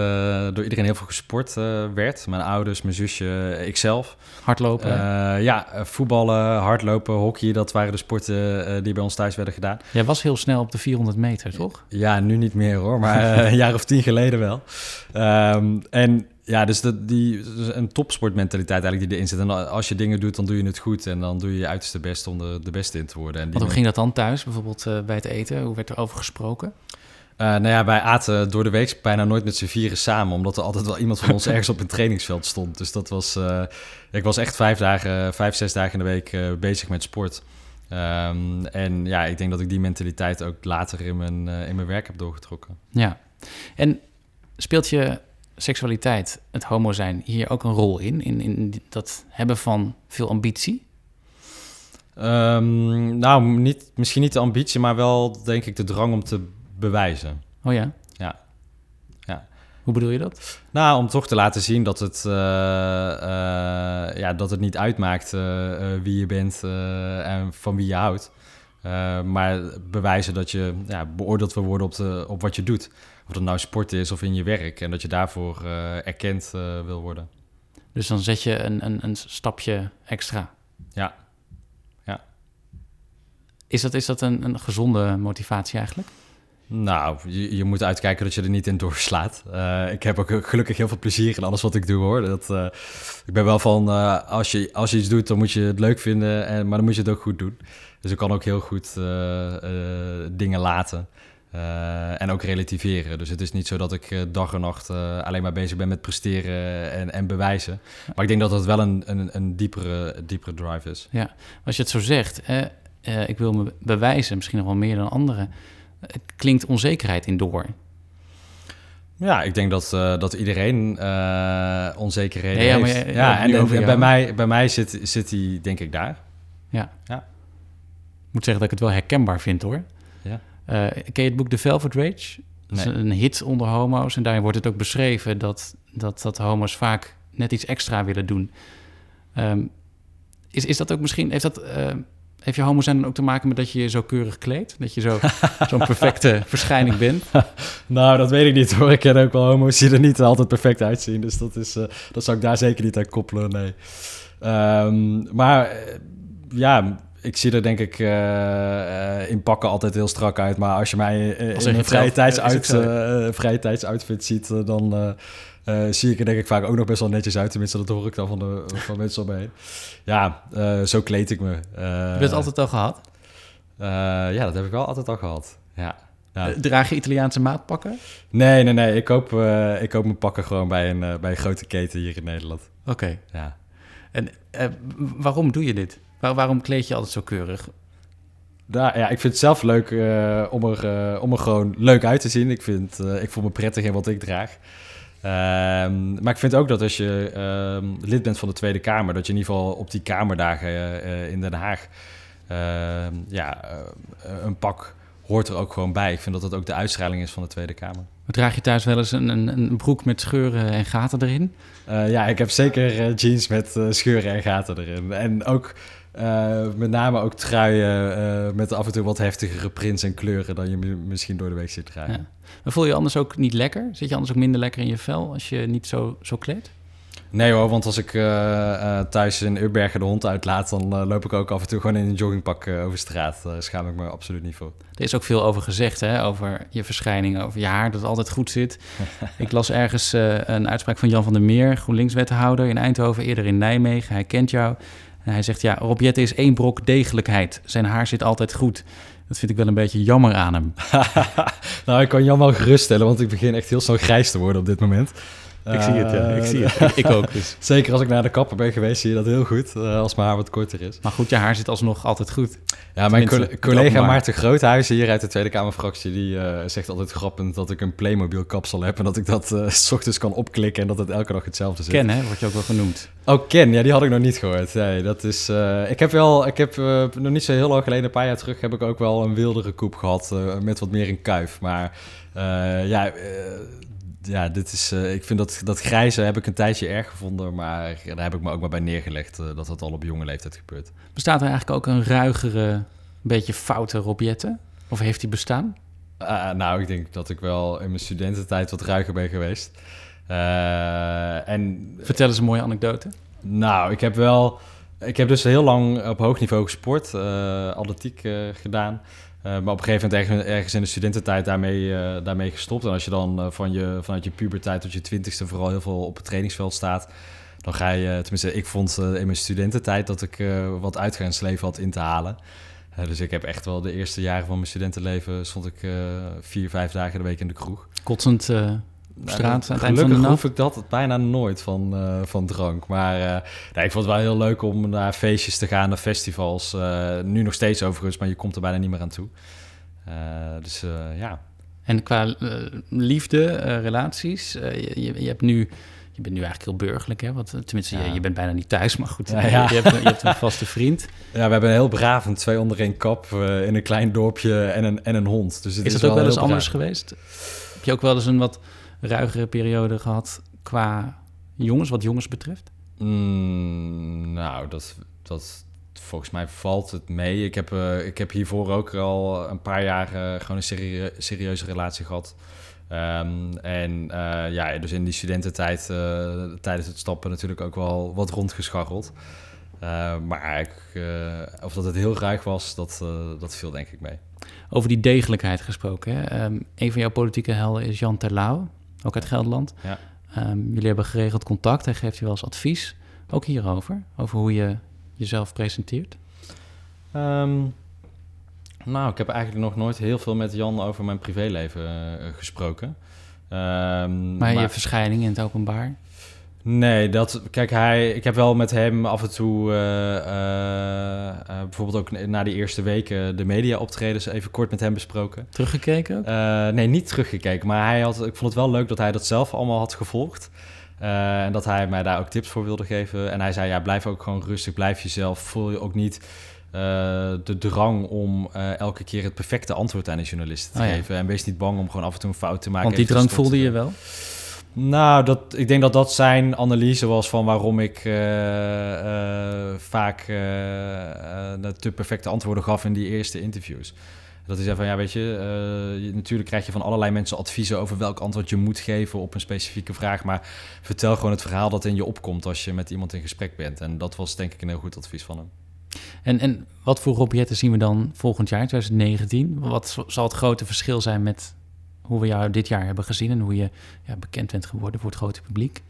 door iedereen heel veel gesport werd. Mijn ouders, mijn zusje, ikzelf.
Hardlopen?
ja, voetballen, hardlopen, hockey, dat waren de sporten die bij ons thuis werden gedaan.
Jij was heel snel op de 400 meter, toch?
Ja, nu niet meer hoor, maar een jaar of tien geleden wel. Um, en ja, dus dat, die, een topsportmentaliteit eigenlijk die erin zit. En als je dingen doet, dan doe je het goed. En dan doe je je uiterste best om de, de beste in te worden. En
die hoe ging dat dan thuis, bijvoorbeeld bij het eten? Hoe werd er over gesproken?
Uh, nou ja, wij aten door de week bijna nooit met z'n vieren samen. Omdat er altijd wel iemand van ons ergens op een trainingsveld stond. Dus dat was... Uh, ik was echt vijf dagen, vijf, zes dagen in de week bezig met sport. Um, en ja, ik denk dat ik die mentaliteit ook later in mijn, in mijn werk heb doorgetrokken.
Ja. En speelt je seksualiteit, het homo zijn, hier ook een rol in? In, in dat hebben van veel ambitie?
Um, nou, niet, misschien niet de ambitie, maar wel denk ik de drang om te bewijzen.
Oh ja?
Ja. ja.
Hoe bedoel je dat?
Nou, om toch te laten zien dat het, uh, uh, ja, dat het niet uitmaakt uh, wie je bent en van wie je houdt. maar bewijzen dat je ja, beoordeeld wil worden op, de, op wat je doet. Of het nou sport is of in je werk. En dat je daarvoor erkend wil worden.
Dus dan zet je een, een, een stapje extra.
Ja. ja.
Is dat, is dat een, een gezonde motivatie eigenlijk?
Nou, je, je, moet uitkijken dat je er niet in doorslaat. Uh, ik heb ook gelukkig heel veel plezier in alles wat ik doe hoor. Dat, uh, ik ben wel van, uh, als, je, als je iets doet, dan moet je het leuk vinden, en, maar dan moet je het ook goed doen. Dus ik kan ook heel goed dingen laten. En ook relativeren. Dus het is niet zo dat ik dag en nacht alleen maar bezig ben met presteren en, en bewijzen. Maar ik denk dat dat wel een, een, een diepere, diepere drive is.
Ja, als je het zo zegt, ik wil me bewijzen, misschien nog wel meer dan anderen. Het klinkt onzekerheid in door.
Ja, ik denk dat, dat iedereen onzekerheden nee, ja, heeft. Je, ja, en, en bij, mij, bij mij zit, zit die denk ik daar.
Ja. ja. Ik moet zeggen dat ik het wel herkenbaar vind hoor. Uh, ken je het boek The Velvet Rage? Dat is een hit onder homo's. En daarin wordt het ook beschreven dat, dat, dat homo's vaak net iets extra willen doen. Um, is, is dat ook misschien... Heeft, dat, uh, heeft je homo zijn dan ook te maken met dat je je zo keurig kleedt? Dat je zo, zo'n perfecte verschijning bent?
nou, dat weet ik niet hoor. Ik ken ook wel homo's die er niet altijd perfect uitzien. Dus dat, is, uh, dat zou ik daar zeker niet aan koppelen, nee. Um, maar ja ik zie er denk ik uh, in pakken altijd heel strak uit. Maar als je mij in een vrije tijdsuitfit ziet, dan zie ik er denk ik vaak ook nog best wel netjes uit. Tenminste, dat hoor ik dan van, de, van mensen om me heen. Ja, zo kleed ik me.
heb je het altijd al gehad?
ja, dat heb ik wel altijd al gehad. Ja.
ja. Draag je Italiaanse maatpakken?
Nee, nee, nee. Ik koop, ik koop mijn pakken gewoon bij een, bij een grote keten hier in Nederland.
Oké. Ja. En waarom doe je dit? Waar, waarom kleed je altijd zo keurig?
Nou, ja, ik vind het zelf leuk om, er, om er gewoon leuk uit te zien. Ik, vind, ik voel me prettig in wat ik draag. Ehm, maar ik vind ook dat als je ehm, lid bent van de Tweede Kamer, dat je in ieder geval op die Kamerdagen in Den Haag ehm, ja, een pak hoort er ook gewoon bij. Ik vind dat dat ook de uitstraling is van de Tweede Kamer.
Draag je thuis wel eens een, een, een broek met scheuren en gaten erin?
ja, ik heb zeker jeans met scheuren en gaten erin. En ook uh, met name ook truien uh, met af en toe wat heftigere prints en kleuren dan je misschien door de week zit dragen. Ja.
Maar voel je anders ook niet lekker? Zit je anders ook minder lekker in je vel als je niet zo, zo kleedt?
Nee hoor, want als ik uh, thuis in Urbergen de hond uitlaat, dan loop ik ook af en toe gewoon in een joggingpak over straat. Daar schaam ik me absoluut niet voor.
Er is ook veel over gezegd, hè? over je verschijning, over je haar, dat het altijd goed zit. ik las ergens een uitspraak van Jan van der Meer, GroenLinks-wethouder in Eindhoven, eerder in Nijmegen. Hij kent jou. Hij zegt, ja, Rob is één brok degelijkheid. Zijn haar zit altijd goed. Dat vind ik wel een beetje jammer aan hem.
nou, ik kan Jan wel geruststellen, want ik begin echt heel snel grijs te worden op dit moment.
Ik zie het, ja. Ik zie het. Ik ook dus.
Zeker als ik naar de kapper ben geweest, zie je dat heel goed. eh, als mijn haar wat korter is.
Maar goed, je haar zit alsnog altijd goed.
Ja, mijn
Tenminste,
collega. Maarten Groothuizen hier uit de Tweede Kamerfractie... die eh, zegt altijd grappend dat ik een Playmobil kapsel heb... en dat ik dat eh, s ochtends kan opklikken en dat het elke dag hetzelfde zit.
Ken, hè? Wordt je ook wel genoemd.
Oh, Ken, ja, die had ik nog niet gehoord. Nee, dat is... eh, ik heb wel... Ik heb eh, nog niet zo heel lang geleden, een paar jaar terug... heb ik ook wel een wildere koep gehad eh, met wat meer een kuif. Maar eh, ja... ja, dit is, eh, ik vind dat, dat grijze heb ik een tijdje erg gevonden, maar daar heb ik me ook maar bij neergelegd eh, dat dat al op jonge leeftijd gebeurt.
Bestaat er eigenlijk ook een ruigere, beetje foute Rob Jetten? Of heeft die bestaan?
Ah, nou, ik denk dat ik wel in mijn studententijd wat ruiger ben geweest. Eh, en
Vertel eens een mooie anekdote.
nou, ik heb wel. Ik heb dus heel lang op hoog niveau gesport, atletiek gedaan. Eh, maar op een gegeven moment ergens, ergens in de studententijd daarmee, eh, daarmee gestopt. En als je dan eh, van je, vanuit je puberteit tot je twintigste vooral heel veel op het trainingsveld staat... dan ga je, tenminste ik vond in mijn studententijd dat ik wat uitgaansleven had in te halen. Dus ik heb echt wel de eerste jaren van mijn studentenleven... stond ik vier, vijf dagen de week in de kroeg.
Kotsend eh, op straat
Gelukkig hoef ik dat bijna nooit van, eh, van drank. Maar eh, nee, ik vond het wel heel leuk om naar feestjes te gaan, naar festivals. Eh, nu nog steeds overigens, maar je komt er bijna niet meer aan toe. Dus ja.
En qua liefde, relaties, je, je, je hebt nu... Je bent nu eigenlijk heel burgerlijk, hè? Want, tenminste,
Ja.
je, je bent bijna niet thuis, maar goed.
Ja,
je-
ja.
Je, hebt, je hebt een vaste vriend.
ja, we hebben een heel braaf een twee onder één kap in een klein dorpje en een, en een hond. Dus het
Is
is,
dat ook wel eens anders geweest? Heb je ook wel eens een wat ruigere periode gehad qua jongens, wat jongens betreft?
Mm, nou, dat, dat, volgens mij valt het mee. Ik heb, eh, ik heb hiervoor ook al een paar jaar gewoon een serie- serieuze relatie gehad. Ehm, en eh, ja, dus in die studententijd eh, tijdens het stappen natuurlijk ook wel wat rondgescharreld. Maar ik, of dat het heel ruig was, dat, dat viel denk ik mee.
Over die degelijkheid gesproken. Hè? Ehm, een van jouw politieke helden is Jan Terlouw, ook uit Gelderland.
Ja.
Ehm, jullie hebben geregeld contact. Hij geeft je wel eens advies. Ook hierover, over hoe je jezelf presenteert.
Ehm, nou, ik heb eigenlijk nog nooit heel veel met Jan over mijn privéleven eh, gesproken. Ehm,
Maar, je verschijning in het openbaar.
Nee, dat, kijk, hij, ik heb wel met hem af en toe, eh, eh, eh, bijvoorbeeld ook na die eerste weken, de media-optredens even kort met hem besproken.
Teruggekeken
nee, niet teruggekeken, maar hij had, ik vond het wel leuk dat hij dat zelf allemaal had gevolgd. En dat hij mij daar ook tips voor wilde geven. En hij zei, ja, blijf ook gewoon rustig, blijf jezelf. Voel je ook niet de drang om elke keer het perfecte antwoord aan de journalisten te
Oh ja.
geven. En wees niet bang om gewoon af en toe een fout te maken.
Want die drang voelde je wel?
Nou, dat, ik denk dat dat zijn analyse was van waarom ik eh, eh, vaak eh, te perfecte antwoorden gaf in die eerste interviews. Dat zei van, ja, weet je, natuurlijk krijg je van allerlei mensen adviezen over welk antwoord je moet geven op een specifieke vraag. Maar vertel gewoon het verhaal dat in je opkomt als je met iemand in gesprek bent. En dat was denk ik een heel goed advies van hem.
En, en wat voor Rob Jetten zien we dan volgend jaar, 2019? Wat zal het grote verschil zijn met hoe we jou dit jaar hebben gezien... en hoe je ja, bekend bent geworden voor het grote publiek?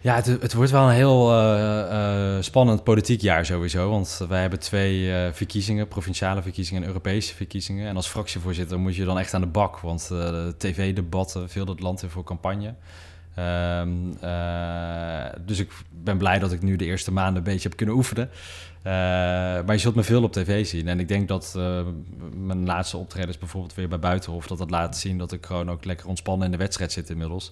Ja, het, het wordt wel een heel eh, eh, spannend politiek jaar sowieso. Want wij hebben twee eh, verkiezingen, provinciale verkiezingen en Europese verkiezingen. En als fractievoorzitter moet je dan echt aan de bak. Want tv-debatten, veel het land in voor campagne. Ehm, eh, dus ik ben blij dat ik nu de eerste maanden een beetje heb kunnen oefenen. Eh, maar je zult me veel op tv zien. En ik denk dat eh, mijn laatste optredens bijvoorbeeld weer bij Buitenhof... dat dat laat zien dat ik gewoon ook lekker ontspannen in de wedstrijd zit inmiddels.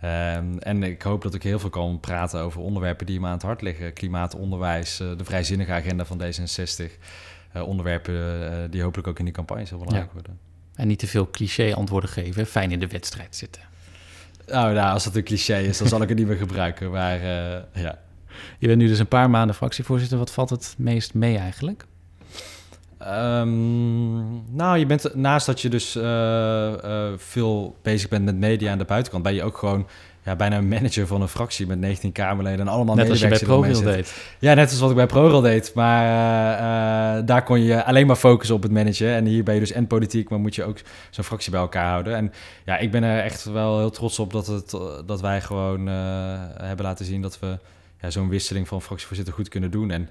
Ehm, en ik hoop dat ik heel veel kan praten over onderwerpen die me aan het hart liggen. Klimaat, onderwijs, eh, de vrijzinnige agenda van D66. Eh, onderwerpen die hopelijk ook in die campagne heel belangrijk
Ja.
worden.
En niet te veel cliché antwoorden geven, fijn in de wedstrijd zitten.
Nou, nou, als dat een cliché is, dan zal ik het niet meer gebruiken. Maar ja.
Je bent nu dus een paar maanden fractievoorzitter. Wat valt het meest mee eigenlijk?
Ehm, nou, je bent naast dat je dus eh, eh, veel bezig bent met media aan de buitenkant, ben je ook gewoon ja, bijna een manager van een fractie met 19 Kamerleden en allemaal
Net als je bij ProRail deed.
Ja, net als wat ik bij ProRail deed. Maar eh, daar kon je alleen maar focussen op het managen. En hier ben je dus en politiek, maar moet je ook zo'n fractie bij elkaar houden. En ja, ik ben er echt wel heel trots op dat, het, dat wij gewoon hebben laten zien dat we ja, zo'n wisseling van fractievoorzitter goed kunnen doen. En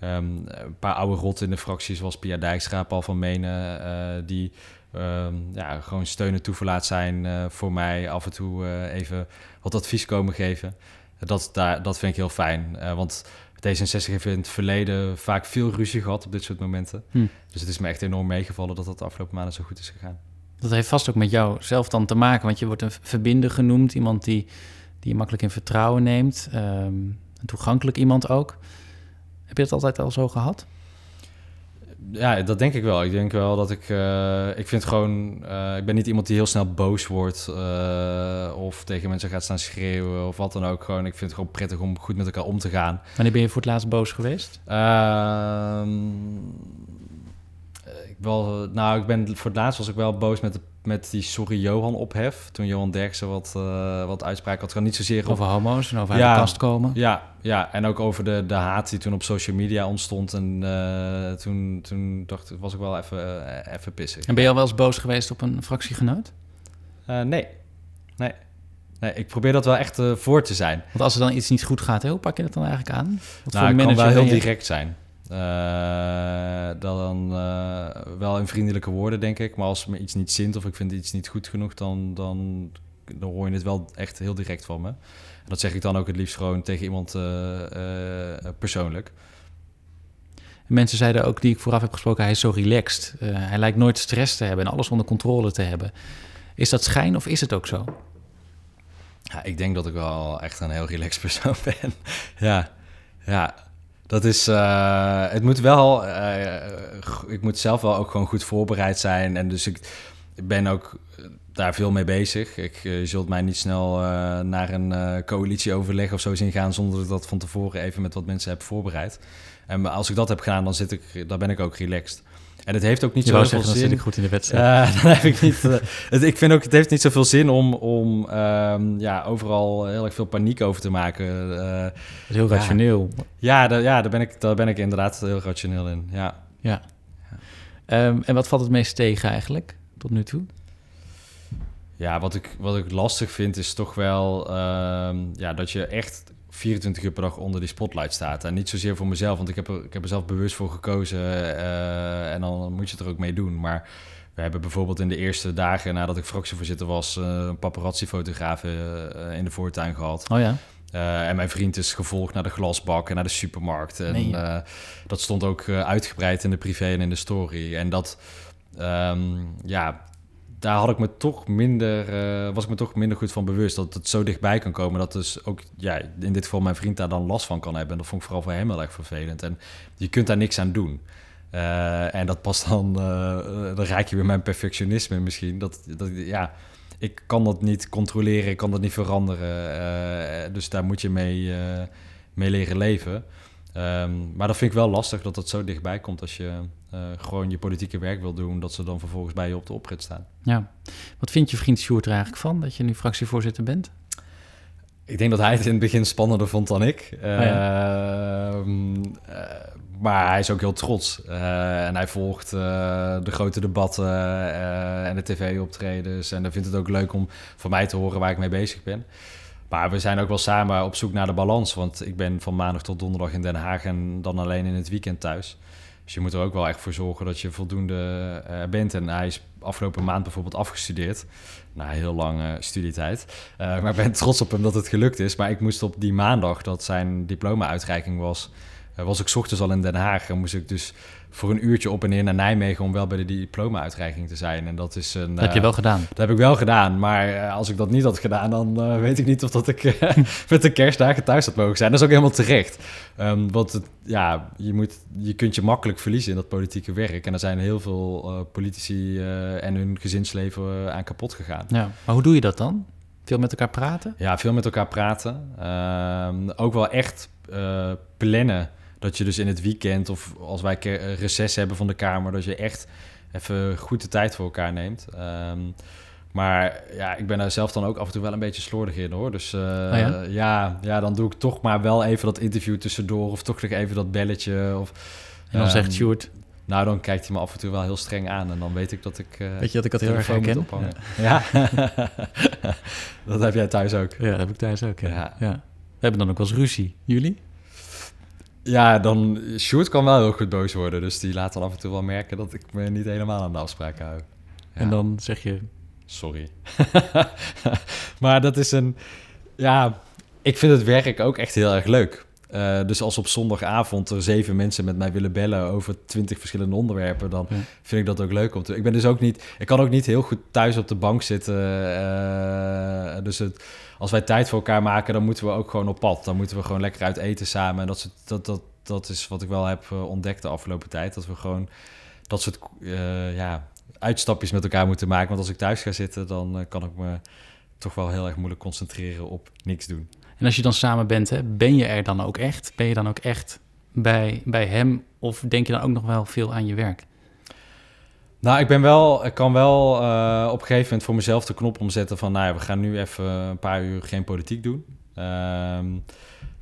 ehm, een paar oude rotten in de fractie, zoals Pia Dijkstra, Paul van Menen, eh, die ehm, ja, gewoon steun en toeverlaat zijn eh, voor mij. Af en toe eh, even wat advies komen geven. Dat, daar, dat vind ik heel fijn. Want D66 heeft in het verleden vaak veel ruzie gehad op dit soort momenten.
Hm.
Dus het is me echt enorm meegevallen dat dat de afgelopen maanden zo goed is gegaan.
Dat heeft vast ook met jou zelf dan te maken, want je wordt een verbinder genoemd. Iemand die, die je makkelijk in vertrouwen neemt. ehm, een toegankelijk iemand ook. Heb je dat altijd al zo gehad?
Ja, dat denk ik wel. Ik denk wel dat ik... eh, ik vind gewoon... eh, ik ben niet iemand die heel snel boos wordt... eh, of tegen mensen gaat staan schreeuwen of wat dan ook. Gewoon, ik vind het gewoon prettig om goed met elkaar om te gaan.
Wanneer ben je voor het laatst boos geweest?
Wel, nou, ik ben voor het laatst was ik wel boos met, de, met die Sorry Johan ophef. Toen Johan Derksen wat, eh, wat uitspraak had. Gewoon niet zozeer op
Over homo's en over
Ja.
de kast komen?
ja, ja, en ook over de, de haat die toen op social media ontstond. En eh, toen, toen dacht, was ik wel even, eh, even pissig.
En ben je al wel eens boos geweest op een fractiegenoot?
Nee. nee. Nee, ik probeer dat wel echt voor te zijn.
Want als er dan iets niet goed gaat, hoe pak je dat dan eigenlijk aan? Wat
nou, ik kan wel heel direct zijn. Eh, dan eh, wel in vriendelijke woorden, denk ik. Maar als me iets niet zint of ik vind iets niet goed genoeg... dan, dan, dan hoor je het wel echt heel direct van me. En dat zeg ik dan ook het liefst gewoon tegen iemand eh, persoonlijk.
Mensen zeiden ook, die ik vooraf heb gesproken, hij is zo relaxed. Hij lijkt nooit stress te hebben en alles onder controle te hebben. Is dat schijn of is het ook zo?
Ja, ik denk dat ik wel echt een heel relaxed persoon ben. ja, ja. Dat is, eh, het moet wel, eh, ik moet zelf wel ook gewoon goed voorbereid zijn. En dus ik, ik ben ook eh, daar veel mee bezig. Ik, zult mij niet snel naar een coalitieoverleg of zo zien gaan... zonder dat ik dat van tevoren even met wat mensen heb voorbereid. En als ik dat heb gedaan, dan, zit ik, dan ben ik ook relaxed. En het heeft ook niet
Je
zo
wou
heel veel
zeggen, dan
zin...
ik goed in de wedstrijd.
Eh, dan heb ik niet. eh, het, ik vind ook, het heeft niet zoveel zin om, om ehm, ja, overal heel erg veel paniek over te maken.
Dat is heel
ja.
rationeel.
ja, daar, ja daar, ben ik, daar ben ik inderdaad heel rationeel in. Ja.
Ja. Ehm, en wat valt het meest tegen eigenlijk, tot nu toe?
Ja, wat ik, wat ik lastig vind is toch wel ehm, ja, dat je echt 24 uur per dag onder die spotlight staat. En niet zozeer voor mezelf, want ik heb er, ik heb er zelf bewust voor gekozen eh, en dan moet je het er ook mee doen. Maar we hebben bijvoorbeeld in de eerste dagen nadat ik fractievoorzitter was, eh, een paparazzi-fotograaf eh, in de voortuin gehad.
Oh ja,
en mijn vriend is gevolgd naar de glasbak en naar de supermarkt. En eh, dat stond ook uitgebreid in de privé en in de story. En dat, ehm, ja, daar had ik me toch minder, eh, was ik me toch minder goed van bewust. Dat het zo dichtbij kan komen. Dat dus ook, ja, in dit geval mijn vriend daar dan last van kan hebben. En dat vond ik vooral voor hem heel erg vervelend. En je kunt daar niks aan doen. Eh, en dat past dan, eh, dan raak je weer mijn perfectionisme misschien. Dat, dat, ja, ik kan dat niet controleren, ik kan dat niet veranderen. dus daar moet je mee, mee leren leven. Ehm, maar dat vind ik wel lastig dat dat zo dichtbij komt als je eh, gewoon je politieke werk wil doen, dat ze dan vervolgens bij je op de oprit staan.
ja. Wat vindt je vriend Sjoerd er eigenlijk van, dat je nu fractievoorzitter bent?
Ik denk dat hij het in het begin spannender vond dan ik.
ja.
Ehm, eh, maar hij is ook heel trots. Eh, en hij volgt de grote debatten en de tv-optredens. En hij vindt het ook leuk om van mij te horen waar ik mee bezig ben. Maar we zijn ook wel samen op zoek naar de balans. Want ik ben van maandag tot donderdag in Den Haag en dan alleen in het weekend thuis. Dus je moet er ook wel echt voor zorgen dat je voldoende eh, bent. En hij is afgelopen maand bijvoorbeeld afgestudeerd. Na heel lange studietijd. Eh, maar ik ben trots op hem dat het gelukt is. Maar ik moest op die maandag, dat zijn diploma-uitreiking was... eh, was ik ochtends al in Den Haag. En moest ik dus voor een uurtje op en neer naar Nijmegen... om wel bij de diploma-uitreiking te zijn. En dat is een...
Dat heb je
eh,
wel gedaan.
dat heb ik wel gedaan, maar eh, als ik dat niet had gedaan, dan eh, weet ik niet of dat ik met de kerstdagen thuis had mogen zijn. Dat is ook helemaal terecht. Ehm, want het, ja, je, moet, je kunt je makkelijk verliezen in dat politieke werk. En er zijn heel veel politici en hun gezinsleven aan kapot gegaan.
Ja. Maar hoe doe je dat dan? Veel met elkaar praten?
Ja, veel met elkaar praten. Ehm, ook wel echt plannen. Dat je dus in het weekend of als wij reces hebben van de Kamer, dat je echt even goed de tijd voor elkaar neemt. Ehm, maar ja, ik ben daar zelf dan ook af en toe wel een beetje slordig in hoor. Dus eh,
ja?
ja? Ja, dan doe ik toch maar wel even dat interview tussendoor. Of toch nog even dat belletje. Of,
En dan
ehm,
zegt Sjoerd,
Nou, dan kijkt hij me af en toe wel heel streng aan. En dan weet ik dat ik. eh,
weet je dat ik dat heel erg herken?
ophangen. Ja, dat heb jij thuis ook.
Ja, dat heb ik thuis ook. Ja.
Ja.
Ja. We hebben dan ook wel eens ruzie. Jullie?
Ja, dan... Sjoerd kan wel heel goed boos worden. Dus die laat dan af en toe wel merken dat ik me niet helemaal aan de afspraken hou.
En dan zeg je...
Sorry. maar dat is een... Ja, ik vind het werk ook echt heel erg leuk. Uh, dus als op zondagavond er zeven mensen met mij willen bellen over twintig verschillende onderwerpen, dan
Ja.
vind ik dat ook leuk om te. Ik ben dus ook niet. Ik kan ook niet heel goed thuis op de bank zitten. eh, dus het, als wij tijd voor elkaar maken, dan moeten we ook gewoon op pad. Dan moeten we gewoon lekker uit eten samen. En dat, soort- dat, dat, dat is wat ik wel heb eh, ontdekt de afgelopen tijd. Dat we gewoon dat soort eh, ja, uitstapjes met elkaar moeten maken. Want als ik thuis ga zitten, dan eh, kan ik me toch wel heel erg moeilijk concentreren op niks doen.
En als je dan samen bent, hè, ben je er dan ook echt? Ben je dan ook echt bij, bij hem? Of denk je dan ook nog wel veel aan je werk?
Nou, ik ben wel, ik kan wel eh, op een gegeven moment voor mezelf de knop omzetten van, nou ja, we gaan nu even een paar uur geen politiek doen.
En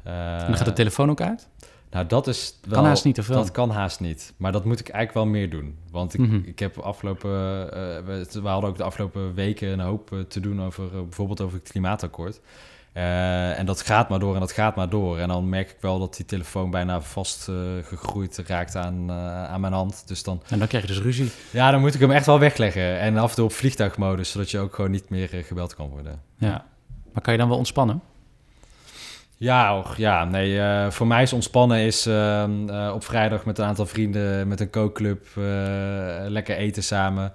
dan gaat de telefoon ook uit?
nou, dat is wel,
Kan haast niet, of wel?
Dat kan haast niet. Maar dat moet ik eigenlijk wel meer doen. Want ik,
Mhm.
ik heb afgelopen, eh, we, hadden ook de afgelopen weken een hoop te doen over bijvoorbeeld over het klimaatakkoord. Eh, en dat gaat maar door en dat gaat maar door. En dan merk ik wel dat die telefoon bijna vast eh, gegroeid raakt aan, eh, aan mijn hand. Dus dan
En dan krijg je dus ruzie.
ja, dan moet ik hem echt wel wegleggen. En af en toe op vliegtuigmodus, zodat je ook gewoon niet meer eh, gebeld kan worden.
Ja. Maar kan je dan wel ontspannen?
Ja, och, ja nee, voor mij is ontspannen is ehm, eh, op vrijdag met een aantal vrienden, met een kookclub, lekker eten samen,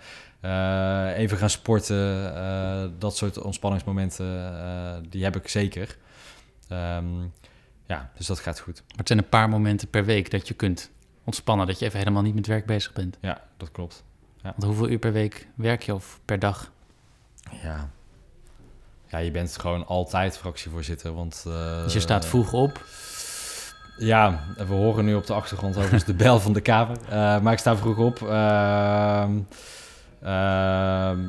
even gaan sporten. eh, dat soort ontspanningsmomenten, eh, die heb ik zeker. Ehm, ja, dus dat gaat goed.
Maar het zijn een paar momenten per week dat je kunt ontspannen. Dat je even helemaal niet met werk bezig bent.
Ja, dat klopt.
Want hoeveel uur per week werk je of per dag?
Ja. Ja, je bent gewoon altijd fractievoorzitter, want... eh,
Dus je staat vroeg op.
Ja, we horen nu op de achtergrond overigens de bel van de Kamer. Eh, maar ik sta vroeg op. Ehm, ehm,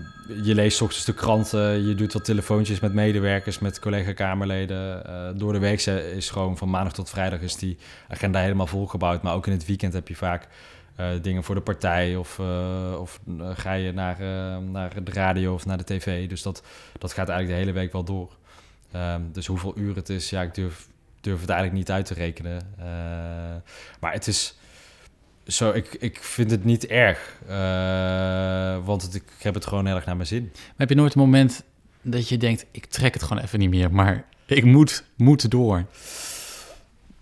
je leest ochtends de kranten, je doet wat telefoontjes met medewerkers, met collega-Kamerleden. Eh, door de week is gewoon van maandag tot vrijdag is die agenda helemaal volgebouwd. Maar ook in het weekend heb je vaak eh, dingen voor de partij of, eh, of ga je naar, naar de radio of naar de tv. Dus dat, dat gaat eigenlijk de hele week wel door. Ehm, dus hoeveel uur het is, ja, ik durf, durf het eigenlijk niet uit te rekenen. Maar het is zo, ik, ik vind het niet erg, eh, want het, ik heb het gewoon heel erg naar mijn zin.
Maar heb je nooit een moment dat je denkt, ik trek het gewoon even niet meer, maar ik moet, moet door.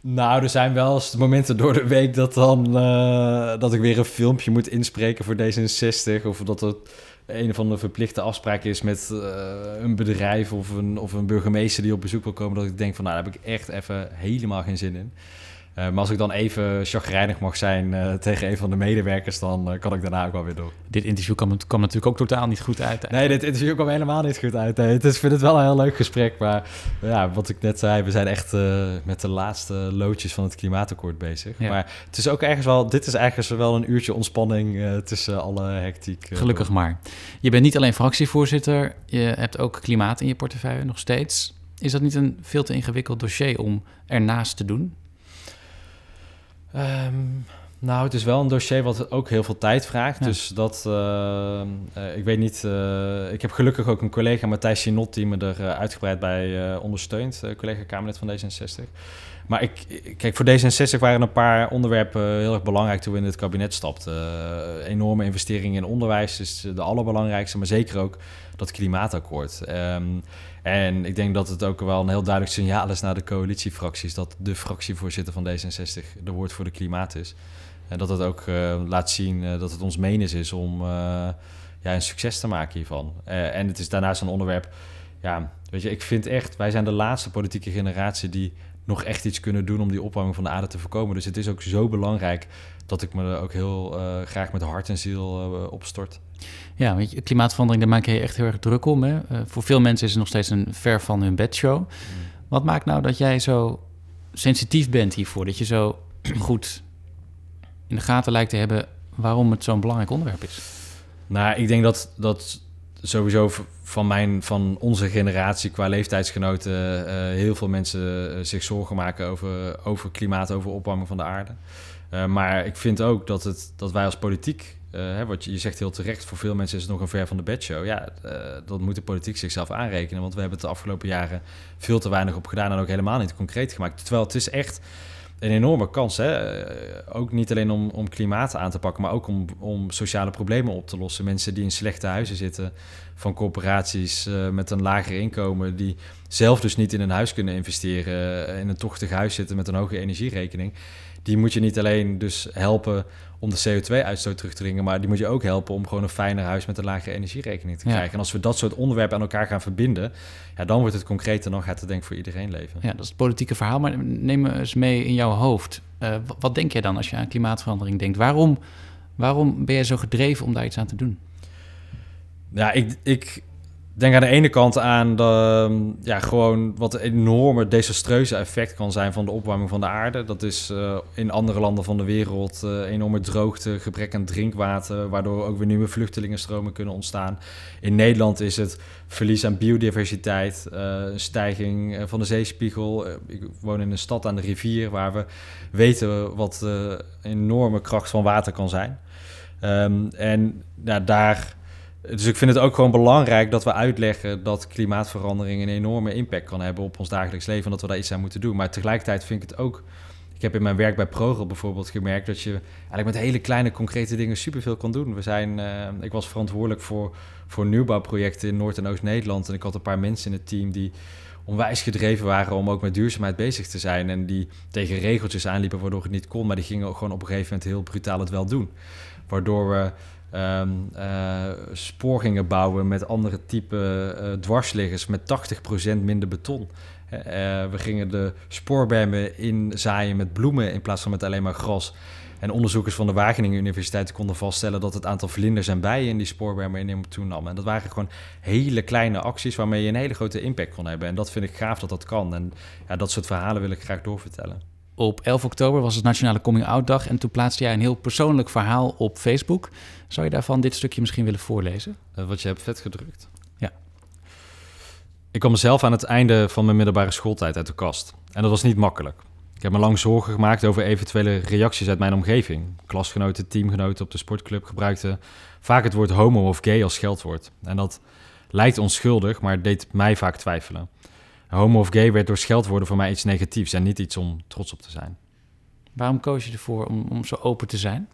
Nou, er zijn wel eens momenten door de week dat dan eh, dat ik weer een filmpje moet inspreken voor D66 of dat het een of andere verplichte afspraak is met eh, een bedrijf of een, of een burgemeester die op bezoek wil komen, dat ik denk van nou, daar heb ik echt even helemaal geen zin in. Eh, maar als ik dan even chagrijnig mag zijn eh, tegen een van de medewerkers, dan eh, kan ik daarna ook wel weer door.
Dit interview kwam, kwam natuurlijk ook totaal niet goed uit.
Nee, dit interview kwam helemaal niet goed uit. Nee, ik vind het wel een heel leuk gesprek. Maar ja, wat ik net zei, we zijn echt met de laatste loodjes van het klimaatakkoord bezig.
Ja.
Maar het is ook ergens wel, dit is ergens wel een uurtje ontspanning tussen alle hectiek.
Gelukkig maar. Je bent niet alleen fractievoorzitter, je hebt ook klimaat in je portefeuille nog steeds. Is dat niet een veel te ingewikkeld dossier om ernaast te doen?
Ehm, nou, het is wel een dossier wat ook heel veel tijd vraagt.
Ja.
Dus dat, eh, eh, ik weet niet, eh, ik heb gelukkig ook een collega, Matthijs Sinot, die me er eh, uitgebreid bij ondersteunt. collega Kamerlid van D66. Maar ik, kijk, voor D66 waren een paar onderwerpen heel erg belangrijk toen we in het kabinet stapten. Eh, enorme investeringen in onderwijs is de allerbelangrijkste, maar zeker ook dat klimaatakkoord. Ehm, en ik denk dat het ook wel een heel duidelijk signaal is naar de coalitiefracties dat de fractievoorzitter van D66 de woord voor de klimaat is. En dat het ook eh, laat zien eh, dat het ons menens is om ja, een succes te maken hiervan. En het is daarnaast een onderwerp, ja, weet je, ik vind echt, wij zijn de laatste politieke generatie die nog echt iets kunnen doen om die opwarming van de aarde te voorkomen. Dus het is ook zo belangrijk dat ik me er ook heel eh, graag met hart en ziel eh, op stort.
Ja, weet je, klimaatverandering, daar maak je echt heel erg druk om. Hè? Eh, voor veel mensen is het nog steeds een ver van hun bedshow. Wat maakt nou dat jij zo sensitief bent hiervoor? Dat je zo goed in de gaten lijkt te hebben waarom het zo'n belangrijk onderwerp is?
Nou, ik denk dat, dat sowieso van, mijn, van onze generatie qua leeftijdsgenoten eh, heel veel mensen eh, zich zorgen maken over, over klimaat, over opwarming van de aarde. Eh, maar ik vind ook dat, het, dat wij als politiek, eh, hè, wat je, je zegt heel terecht, voor veel mensen is het nog een ver van de bedshow. Ja, eh, dat moet de politiek zichzelf aanrekenen, want we hebben het de afgelopen jaren veel te weinig op gedaan en ook helemaal niet concreet gemaakt. Terwijl het is echt een enorme kans. Hè? Eh, ook niet alleen om, om klimaat aan te pakken, maar ook om, om sociale problemen op te lossen. Mensen die in slechte huizen zitten, van corporaties uh, met een lager inkomen, die zelf dus niet in een huis kunnen investeren, in een tochtig huis zitten met een hoge energierekening. Die moet je niet alleen dus helpen om de CO2-uitstoot terug te dringen, maar die moet je ook helpen om gewoon een fijner huis met een lagere energierekening te krijgen. En als we dat soort onderwerpen aan elkaar gaan verbinden, ja, dan wordt het concreet en dan gaat het denk ik voor iedereen leven.
Ja, dat is het politieke verhaal, maar neem eens mee in jouw hoofd. Uh, wat denk jij dan als je aan klimaatverandering denkt? Waarom, waarom ben je zo gedreven om daar iets aan te doen?
Ja, ik, ik, denk aan de ene kant aan de, ehm, ja, gewoon wat een enorme desastreuze effect kan zijn van de opwarming van de aarde. Dat is uh, in andere landen van de wereld uh, enorme droogte, gebrek aan drinkwater, waardoor ook weer nieuwe vluchtelingenstromen kunnen ontstaan. In Nederland is het verlies aan biodiversiteit, uh, een stijging van de zeespiegel. ik woon in een stad aan de rivier waar we weten wat de enorme kracht van water kan zijn. Um, en ja, daar dus ik vind het ook gewoon belangrijk dat we uitleggen dat klimaatverandering een enorme impact kan hebben op ons dagelijks leven en dat we daar iets aan moeten doen. Maar tegelijkertijd vind ik het ook. Ik heb in mijn werk bij ProRail bijvoorbeeld gemerkt dat je eigenlijk met hele kleine concrete dingen superveel kan doen. We zijn, uh, ik was verantwoordelijk voor, voor nieuwbouwprojecten in Noord- en Oost-Nederland en ik had een paar mensen in het team die onwijs gedreven waren om ook met duurzaamheid bezig te zijn. En die tegen regeltjes aanliepen waardoor het niet kon, maar die gingen gewoon op een gegeven moment heel brutaal het wel doen. Waardoor we um, uh, bouwen met andere type uh, dwarsliggers met 80% minder beton. Uh, we gingen de spoorbermen inzaaien met bloemen in plaats van met alleen maar gras. En onderzoekers van de Wageningen Universiteit konden vaststellen dat het aantal vlinders en bijen in die spoorbermen enorm toenam. En dat waren gewoon hele kleine acties waarmee je een hele grote impact kon hebben. En dat vind ik gaaf dat dat kan. En ja, dat soort verhalen wil ik graag doorvertellen.
Op 11 oktober was het Nationale Coming Out Dag en toen plaatste jij een heel persoonlijk verhaal op Facebook. Zou je daarvan dit stukje misschien willen voorlezen?
Uh, wat je hebt vet gedrukt.
Ja.
Ik kwam mezelf aan het einde van mijn middelbare schooltijd uit de kast. En dat was niet makkelijk. Ik heb me lang zorgen gemaakt over eventuele reacties uit mijn omgeving. Klasgenoten, teamgenoten op de sportclub gebruikten vaak het woord homo of gay als scheldwoord. En dat lijkt onschuldig, maar deed mij vaak twijfelen. Homo of gay werd door scheldwoorden voor mij iets negatiefs en niet iets om trots op te zijn.
Waarom koos je ervoor om, om zo open te zijn?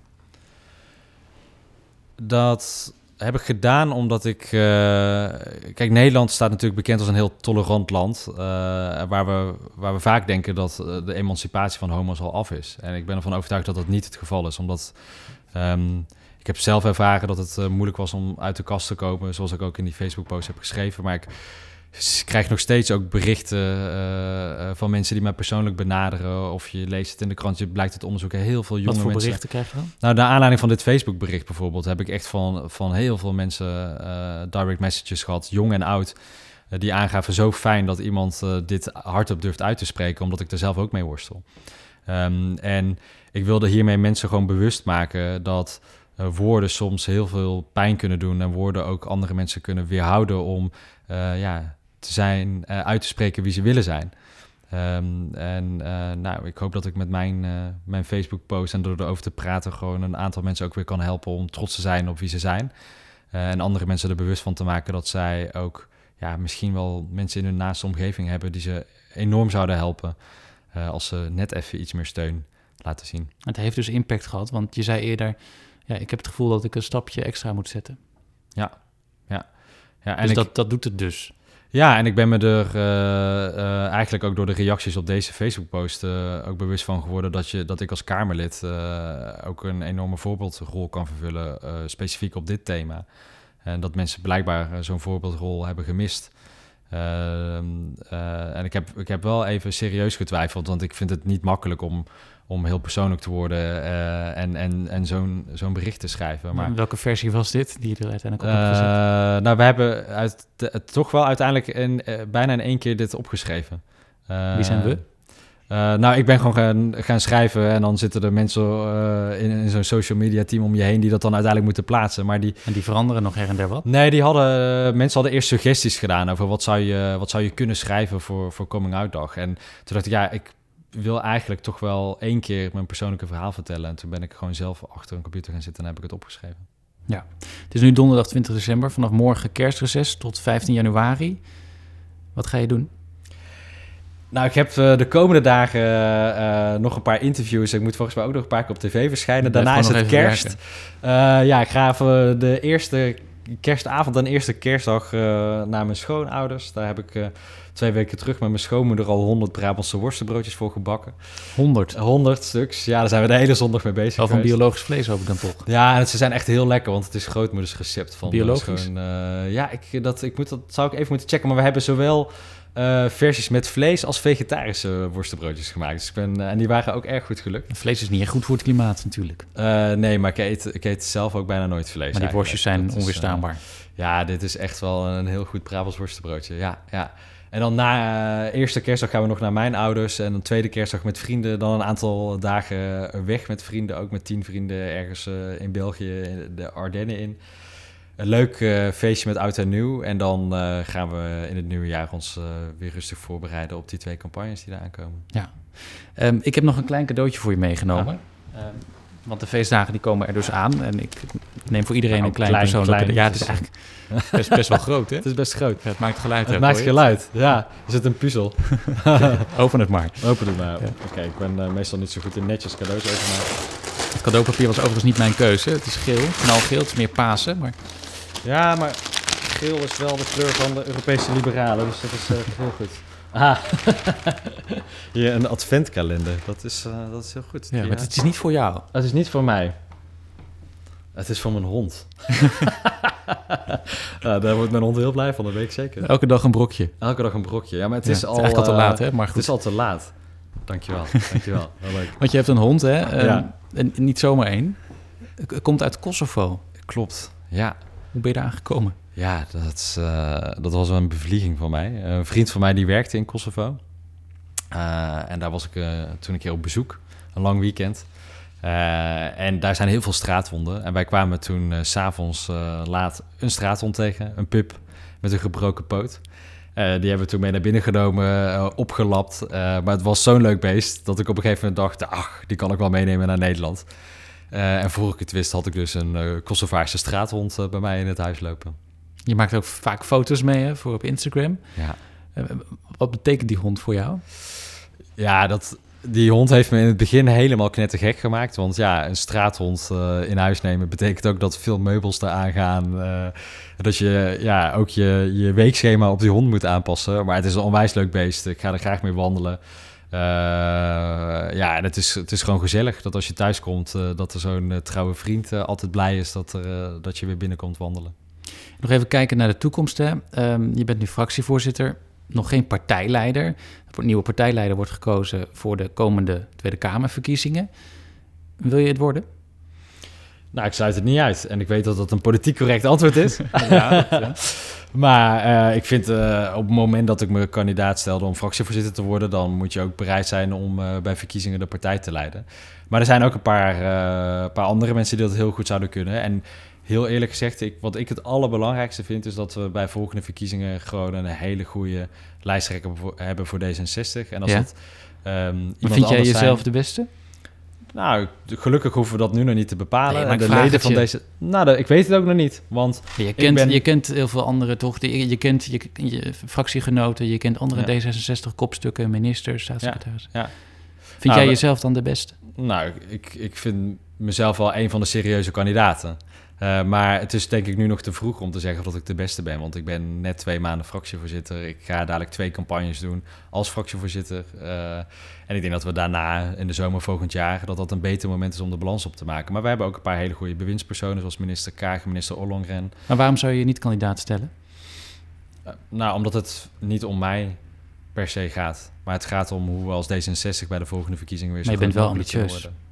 Dat heb ik gedaan omdat ik. Uh, kijk, Nederland staat natuurlijk bekend als een heel tolerant land. Uh, waar, we, waar we vaak denken dat eh, de emancipatie van homo's al af is. En ik ben ervan overtuigd dat dat niet het geval is. Omdat. Um, ik heb zelf ervaren dat het moeilijk was om uit de kast te komen. Zoals ik ook in die Facebook-post heb geschreven. Maar ik ik krijg nog steeds ook berichten uh, van mensen die mij persoonlijk benaderen. Of je leest het in de krant, je blijkt het onderzoek heel veel jonge
mensen... Wat
voor
berichten krijg je dan?
Nou, naar aanleiding van dit Facebook-bericht bijvoorbeeld... heb ik echt van, van heel veel mensen uh, direct messages gehad, jong en oud... die aangaven zo fijn dat iemand dit hardop durft uit te spreken... omdat ik er zelf ook mee worstel. Um, en ik wilde hiermee mensen gewoon bewust maken dat... woorden soms heel veel pijn kunnen doen en woorden ook andere mensen kunnen weerhouden om ja, te zijn, uh, uit te spreken wie ze willen zijn. Um, en uh, nou, ik hoop dat ik met mijn, uh, mijn Facebook-post en door erover te praten gewoon een aantal mensen ook weer kan helpen om trots te zijn op wie ze zijn. en andere mensen er bewust van te maken dat zij ook ja, misschien wel mensen in hun naaste omgeving hebben die ze enorm zouden helpen als ze net even iets meer steun laten zien.
Het heeft dus impact gehad, want je zei eerder, ja, ik heb het gevoel dat ik een stapje extra moet zetten.
Ja, ja. ja
en dus dat, dat doet het dus.
Ja, en ik ben me er uh, uh, eigenlijk ook door de reacties op deze Facebook-post uh, ook bewust van geworden dat, je, dat ik als Kamerlid ook een enorme voorbeeldrol kan vervullen, specifiek op dit thema. En dat mensen blijkbaar zo'n voorbeeldrol hebben gemist. Ehm, en ik heb, ik heb wel even serieus getwijfeld, want ik vind het niet makkelijk om om heel persoonlijk te worden uh, en, en, en zo'n zo'n bericht te schrijven. Maar,
welke versie was dit die je er uiteindelijk op hebt gezet?
Uh, nou, we hebben uit, de, toch wel uiteindelijk in, uh, bijna in één keer dit opgeschreven.
Wie zijn we?
nou, ik ben gewoon gaan, gaan schrijven en dan zitten er mensen in, in zo'n social media team om je heen die dat dan uiteindelijk moeten plaatsen. Maar die,
en die veranderen nog her en der wat?
Nee, die hadden, mensen hadden eerst suggesties gedaan over wat zou je, wat zou je kunnen schrijven voor, voor Coming Out Dag. En toen dacht ik, ja, ik wil eigenlijk toch wel één keer mijn persoonlijke verhaal vertellen. En toen ben ik gewoon zelf achter een computer gaan zitten en heb ik het opgeschreven.
Ja, het is nu donderdag 20 december. Vanaf morgen kerstreces tot 15 januari. Wat ga je doen?
Nou, ik heb eh, de komende dagen eh, nog een paar interviews. Ik moet volgens mij ook nog een paar keer op tv verschijnen. Daarna is het kerst. Eh, ja, ik ga even de eerste kerstavond en eerste kerstdag eh, naar mijn schoonouders. Daar heb ik eh, twee weken terug met mijn schoonmoeder al 100 Brabantse worstenbroodjes voor gebakken.
100.
100 stuks. Ja, daar zijn we de hele zondag mee bezig
Wel van
geweest.
biologisch vlees hoop ik dan toch.
Ja, en ze zijn echt heel lekker, want het is grootmoeders recept van
Biologisch?
Gewoon, eh, ja, ik, dat, ik moet, dat zou ik even moeten checken. Maar we hebben zowel eh, versies met vlees als vegetarische worstenbroodjes gemaakt. Dus ik ben, eh, en die waren ook erg goed gelukt.
Vlees is niet echt goed voor het klimaat natuurlijk.
Eh, nee, maar ik eet, ik eet zelf ook bijna nooit vlees.
Maar die worstjes zijn
Dat is,
onweerstaanbaar.
ja, dit is echt wel een heel goed Brabants worstenbroodje. Ja, ja. En dan na eerste kerstdag gaan we nog naar mijn ouders. En dan tweede kerstdag met vrienden. Dan een aantal dagen weg met vrienden. Ook met tien vrienden ergens in België, in de Ardennen in. Een leuk eh, feestje met oud en nieuw. En dan eh, gaan we in het nieuwe jaar ons eh, weer rustig voorbereiden op die twee campagnes die daar aankomen.
Ehm, ik heb nog een klein cadeautje voor je meegenomen. Ehm, want de feestdagen die komen er dus aan. En ik neem voor iedereen
Nou,
een klein,
klein,
persoonlijk
klein.
Ja, het is eigenlijk best, best wel groot, hè?
Het is best groot.
Ja, het maakt geluid.
Het maakt geluid. Ja, is het een puzzel?
Open het maar.
Open het maar.
Ja.
Oké, ik ben meestal niet zo goed in netjes cadeaus openmaken.
Het cadeaupapier was overigens niet mijn keuze. Het is geel, knalgeel. Het is meer Pasen. Maar
Ja, maar geel is wel de kleur van de Europese liberalen, dus dat is eh, heel goed. Ah, hier een adventkalender. Dat is, eh, dat is heel goed.
ja, maar het is niet voor jou.
Het is niet voor mij. Het is voor mijn hond. ja, daar wordt mijn hond heel blij van, dat weet ik zeker.
Elke dag een brokje.
Elke dag een brokje. Ja, maar het
Ja,
is
het
al...
is eigenlijk al te
eh,
laat, hè? Maar
Het
goed.
is al te laat. Dankjewel, dankjewel. Wel leuk.
Want je hebt een hond, hè? Ehm,
Ja.
En niet zomaar één. Het komt uit Kosovo.
Klopt, ja.
Hoe ben je daar aangekomen?
Ja, dat, eh, dat was een bevlieging van mij. Een vriend van mij die werkte in Kosovo. Eh, en daar was ik eh, toen een keer op bezoek, een lang weekend. En daar zijn heel veel straathonden. En wij kwamen toen s s'avonds laat een straathond tegen, een pup met een gebroken poot. Die hebben we toen mee naar binnen genomen, opgelapt. Maar het was zo'n leuk beest dat ik op een gegeven moment dacht... ach, die kan ik wel meenemen naar Nederland. Eh, en voor ik het wist had ik dus een eh Kosovaarse straathond eh, bij mij in het huis lopen.
Je maakt ook vaak foto's mee hè, voor op Instagram.
Ja.
Wat betekent die hond voor jou?
Ja, dat, die hond heeft me in het begin helemaal knettergek gemaakt. Want ja, een straathond in huis nemen betekent ook dat veel meubels eraan gaan. dat je ja, ook je, je weekschema op die hond moet aanpassen. Maar het is een onwijs leuk beest. Ik ga er graag mee wandelen. Eh, ja, en het is, het is gewoon gezellig dat als je thuis komt, eh, dat er zo'n eh, trouwe vriend eh, altijd blij is dat, er, dat je weer binnenkomt wandelen.
Nog even kijken naar de toekomst. Hè. Ehm, je bent nu fractievoorzitter, nog geen partijleider. Er wordt nieuwe partijleider wordt gekozen voor de komende Tweede Kamerverkiezingen. Wil je het worden?
Nou, ik sluit het niet uit. En ik weet dat dat een politiek correct antwoord is.
Ja,
Maar eh, ik vind eh, op het moment dat ik me kandidaat stelde om fractievoorzitter te worden, dan moet je ook bereid zijn om eh, bij verkiezingen de partij te leiden. Maar er zijn ook een paar, paar andere mensen die dat heel goed zouden kunnen. En heel eerlijk gezegd, ik, wat ik het allerbelangrijkste vind, is dat we bij volgende verkiezingen gewoon een hele goede lijsttrekker hebben voor D66. En als
Ja.
het ehm, iemand
Maar vind jij jezelf
zijn-
de beste?
Nou, gelukkig hoeven we dat nu nog niet te bepalen.
Nee,
en de leden van
je.
deze. Nou, ik weet het ook nog niet. Want
Je kent,
ben-
je kent heel veel anderen toch? Je, je kent je, je fractiegenoten, je kent andere
Ja.
D66-kopstukken, ministers, staatssecretaris.
ja.
Vind
Nou,
jij jezelf dan de beste?
Nou, ik, ik vind mezelf wel een van de serieuze kandidaten. Eh, maar het is denk ik nu nog te vroeg om te zeggen dat ik de beste ben. Want ik ben net twee maanden fractievoorzitter. Ik ga dadelijk twee campagnes doen als fractievoorzitter. Eh, en ik denk dat we daarna, in de zomer volgend jaar... dat dat een beter moment is om de balans op te maken. Maar we hebben ook een paar hele goede bewindspersonen... zoals minister Kaag minister Ollongren.
Maar waarom zou je je niet kandidaat stellen?
Eh, nou, omdat het niet om mij per se gaat. Maar het gaat om hoe we als D66 bij de volgende verkiezingen weer zo
Maar je bent wel ambitieus.
worden.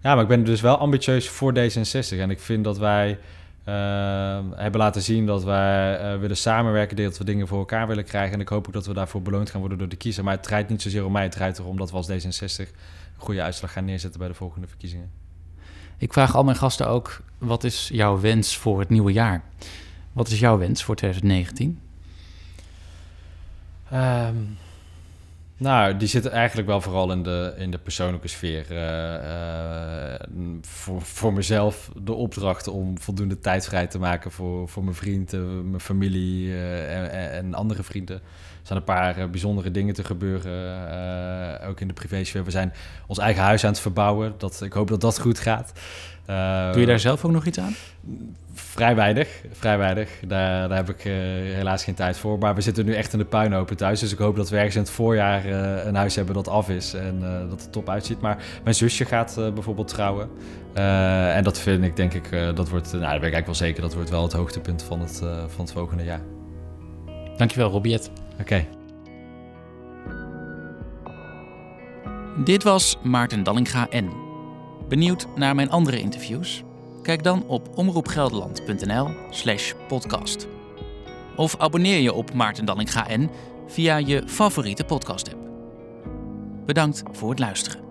Ja, maar ik ben dus wel ambitieus voor D66. En ik vind dat wij eh, hebben laten zien dat wij eh, willen samenwerken, dat we dingen voor elkaar willen krijgen. En ik hoop ook dat we daarvoor beloond gaan worden door de kiezer. Maar het draait niet zozeer om mij, het draait erom dat we als D66 een goede uitslag gaan neerzetten bij de volgende verkiezingen.
Ik vraag al mijn gasten ook, wat is jouw wens voor het nieuwe jaar? Wat is jouw wens voor 2019?
Ehm, Nou, die zitten eigenlijk wel vooral in de, in de persoonlijke sfeer. Uh, uh, voor, voor mezelf de opdracht om voldoende tijd vrij te maken voor, voor mijn vrienden, mijn familie en, en, andere vrienden. Er zijn een paar bijzondere dingen te gebeuren, ook in de privésfeer. We zijn ons eigen huis aan het verbouwen. Dat, ik hoop dat dat goed gaat.
Doe je daar zelf ook nog iets aan?
Vrij weinig, vrij weinig. Daar, daar heb ik uh, helaas geen tijd voor. Maar we zitten nu echt in de puinhopen thuis. Dus ik hoop dat we ergens in het voorjaar uh, een huis hebben dat af is en uh, dat het top uitziet. Maar mijn zusje gaat bijvoorbeeld trouwen. en dat vind ik, denk ik, dat wordt, nou, daar ben ik eigenlijk wel zeker, dat wordt wel het hoogtepunt van het, van het volgende jaar.
Dankjewel, Robiet.
Oké. Okay.
Dit was Maarten Dallinga N. Benieuwd naar mijn andere interviews? Kijk dan op omroepgelderland.nl/slash podcast. Of abonneer je op Maarten Dallinga N via je favoriete podcast-app. Bedankt voor het luisteren.